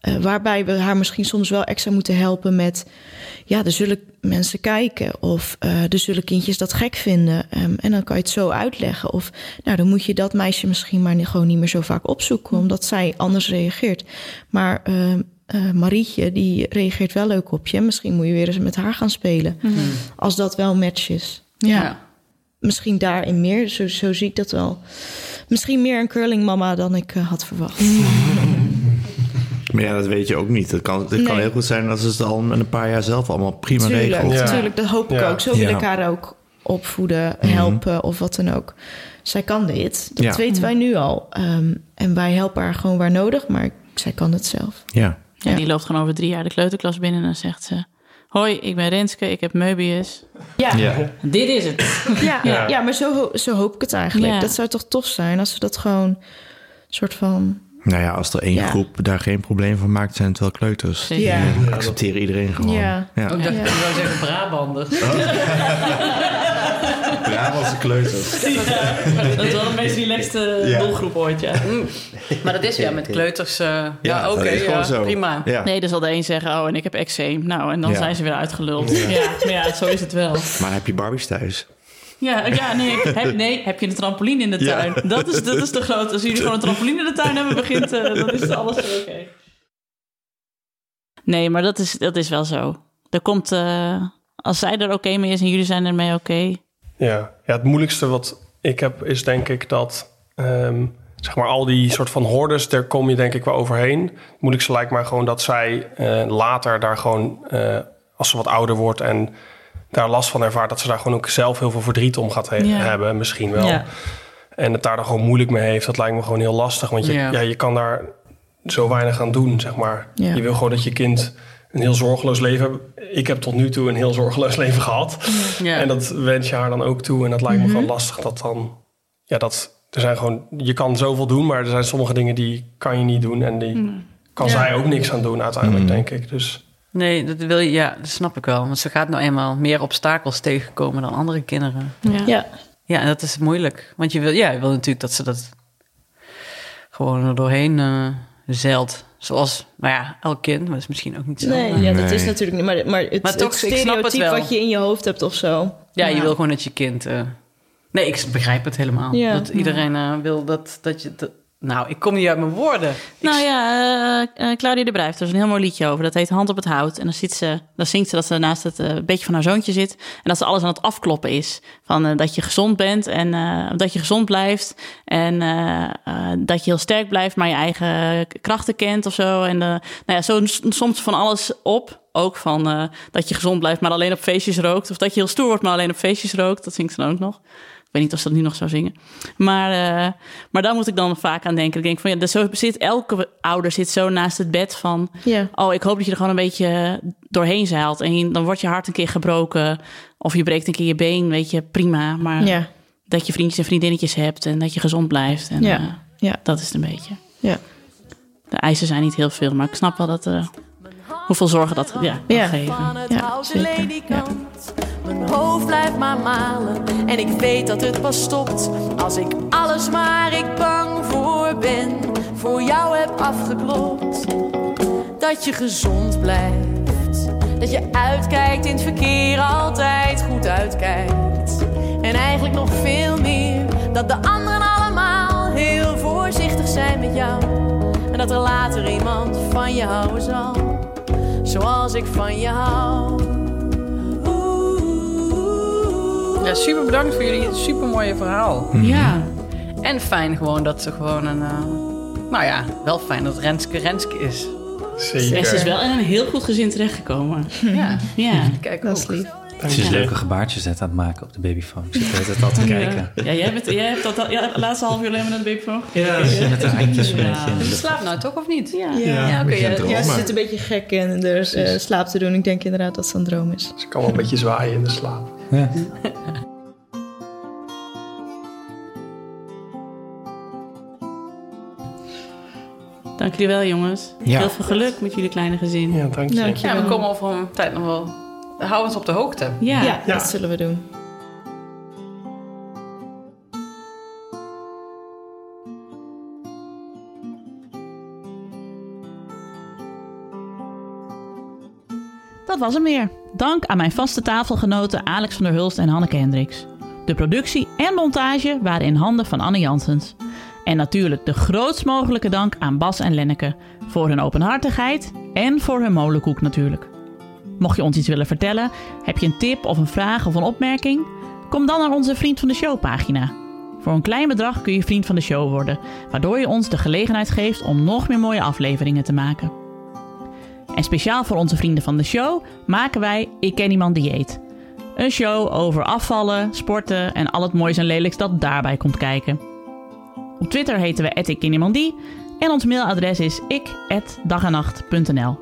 eh, waarbij we haar misschien soms wel extra moeten helpen met... ja, er zullen mensen kijken of eh, er zullen kindjes dat gek vinden. Ehm, en dan kan je het zo uitleggen. Of nou, dan moet je dat meisje misschien maar niet, gewoon niet meer zo vaak opzoeken... omdat zij anders reageert. Maar ehm, eh, Marietje, die reageert wel leuk op je. Misschien moet je weer eens met haar gaan spelen. Als dat wel een match is. Ja, Ja. misschien daarin meer. Zo, zo zie ik dat wel. Misschien meer een curlingmama dan ik eh, had verwacht. Maar ja, dat weet je ook niet. Het kan, het kan heel goed zijn dat ze het al met een paar jaar zelf allemaal prima Tuurlijk, regelt. Ja. tuurlijk, dat hoop ik Ja. ook. Zo wil Ja. ik haar ook opvoeden, Mhm. helpen of wat dan ook. Zij kan dit, dat Ja. weten wij nu al. Ehm, en wij helpen haar gewoon waar nodig, maar zij kan het zelf. Ja. Ja, Ja. die loopt gewoon over drie jaar de kleuterklas binnen en dan zegt ze... Hoi, ik ben Renske, ik heb Möbius. Ja. Dit is het. ja, ja. maar zo, zo hoop ik het eigenlijk. Ja. Dat zou toch tof zijn als ze dat gewoon soort van... Nou ja, als er één Ja. groep daar geen probleem van maakt, zijn het wel kleuters. Ja. Die accepteren iedereen gewoon. Ja. ja. Ook dacht Ja. ik zou zeggen Brabanders. Brabantse kleuters. Dat is wel de meest relaxte Ja. doelgroep ooit, ja. Maar dat is ja met kleuters. eh, ja, oké, ja, prima. Ja. Nee, dan zal de een zeggen, oh, en ik heb eczeem. Nou, en dan Ja. zijn ze weer uitgeluld. Ja. maar ja, zo is het wel. Maar heb je Barbies thuis? Ja, ja nee, heb, nee, heb je een trampoline in de Ja. tuin? Dat, is, dat is de grote. Als jullie gewoon een trampoline in de tuin hebben, begint, eh, dan is alles weer oké. Nee, maar dat is, dat is wel zo. Er komt, eh, als zij er oké mee is en jullie zijn ermee oké. Ja. ja, het moeilijkste wat ik heb is denk ik dat... ehm, zeg maar al die soort van hordes, daar kom je denk ik wel overheen. Het moeilijkste lijkt mij gewoon dat zij eh, later daar gewoon... eh, als ze wat ouder wordt en daar last van ervaart, dat ze daar gewoon ook zelf heel veel verdriet om gaat he- Ja. hebben, misschien wel. Ja. En het daar dan gewoon moeilijk mee heeft, dat lijkt me gewoon heel lastig. Want je, Ja. ja. je kan daar zo weinig aan doen, zeg maar. Je wil gewoon dat je kind een heel zorgeloos leven. Ik heb tot nu toe een heel zorgeloos leven gehad. Ja. En dat wens je haar dan ook toe. En dat lijkt me Mhm. gewoon lastig dat dan... Ja, dat... Er zijn gewoon... Je kan zoveel doen, maar er zijn sommige dingen die kan je niet doen. En die kan Ja. zij ook niks aan doen uiteindelijk, Mhm. denk ik. Dus Nee, dat wil je, ja, dat snap ik wel. Want ze gaat nou eenmaal meer obstakels tegenkomen dan andere kinderen. Ja. Ja. Ja, en dat is moeilijk. Want je wil, ja, je wil natuurlijk dat ze dat gewoon er doorheen eh, zeilt. Zoals, nou ja, elk kind, maar dat is misschien ook niet zo. Nee, ja, dat Nee. is natuurlijk niet. Maar, maar het, Maar toch, het ik snap het stereotype wat je in je hoofd hebt of zo. Ja, je wil gewoon dat je kind. eh, Nee, ik begrijp het helemaal. Ja. Dat iedereen eh, wil dat, dat je. dat- Nou, ik kom niet uit mijn woorden. Ik- Nou ja, eh, eh, Claudia de Bruijf, er is een heel mooi liedje over. Dat heet Hand op het Hout. En dan, zit ze, dan zingt ze dat ze naast het eh, beetje van haar zoontje zit. En dat ze alles aan het afkloppen is. Van dat je gezond bent en dat je gezond blijft. En dat je heel sterk blijft, maar je eigen krachten kent of zo. En nou ja, zo soms van alles op. Ook van dat je gezond blijft, maar alleen op feestjes rookt. Of dat je heel stoer wordt, maar alleen op feestjes rookt. Dat zingt ze dan ook nog. Ik weet niet of ze dat nu nog zou zingen. Maar, eh, maar daar moet ik dan vaak aan denken. Ik denk van ja, dus zo zit, elke ouder zit zo naast het bed van... Oh, ik hoop dat je er gewoon een beetje doorheen zeilt. En dan wordt je hart een keer gebroken. Of je breekt een keer je been, weet je, prima. Maar dat je vriendjes en vriendinnetjes hebt en dat je gezond blijft. En, Ja. eh. Dat is het een beetje. Ja. De eisen zijn niet heel veel, maar ik snap wel dat... eh, hoeveel zorgen dat ja, kan Ja. geven. Van het Ja, zeker. kant. Mijn hoofd blijft maar malen. En ik weet dat het pas stopt. Als ik alles waar ik bang voor ben. Voor jou heb afgeklopt. Dat je gezond blijft. Dat je uitkijkt in het verkeer. Altijd goed uitkijkt. En eigenlijk nog veel meer. Dat de anderen allemaal heel voorzichtig zijn met jou. En dat er later iemand van je houden zal zoals ik van je hou. Ja, super bedankt voor jullie super mooie verhaal. Ja, En fijn gewoon dat ze gewoon een. eh, nou ja, wel fijn dat Renske Renske is. zeker. ze is wel in een heel goed gezin terechtgekomen. Ja, Ja. kijk Dat is lief. Ze is leuke gebaartjes net aan het maken op de babyfoon. Ik zit de hele tijd al te kijken. Ja, jij, bent, jij hebt dat al, ja, de laatste half uur alleen maar naar de babyfoon. Ja, ze zit met haar handjes een beetje in Ze slaapt nou toch of niet? Ja. Ja. Ja, oké. ja, ze zit een beetje gek in er eh, slaap te doen. Ik denk inderdaad dat het een droom is. Ze kan wel een beetje zwaaien in de slaap. Ja. Dank jullie wel, jongens. Ja. Heel veel geluk met jullie kleine gezin. Ja, dank je. Dank je. Ja, we komen over een tijd nog wel. Hou ons op de hoogte. Ja. Ja, dat zullen we doen. Dat was hem weer. Dank aan mijn vaste tafelgenoten Alex van der Hulst en Hanneke Hendricks. De productie en montage waren in handen van Anne Janssens. En natuurlijk de grootst mogelijke dank aan Bas en Lenneke voor hun openhartigheid en voor hun molenkoek natuurlijk. Mocht je ons iets willen vertellen, heb je een tip of een vraag of een opmerking? Kom dan naar onze Vriend van de Show pagina. Voor een klein bedrag kun je vriend van de show worden, waardoor je ons de gelegenheid geeft om nog meer mooie afleveringen te maken. En speciaal voor onze vrienden van de show maken wij Ik Ken Iemand Dieet. Een show over afvallen, sporten en al het moois en lelijks dat daarbij komt kijken. Op Twitter heten we @ikkenniemandie en ons mailadres is ik@dagenacht.nl.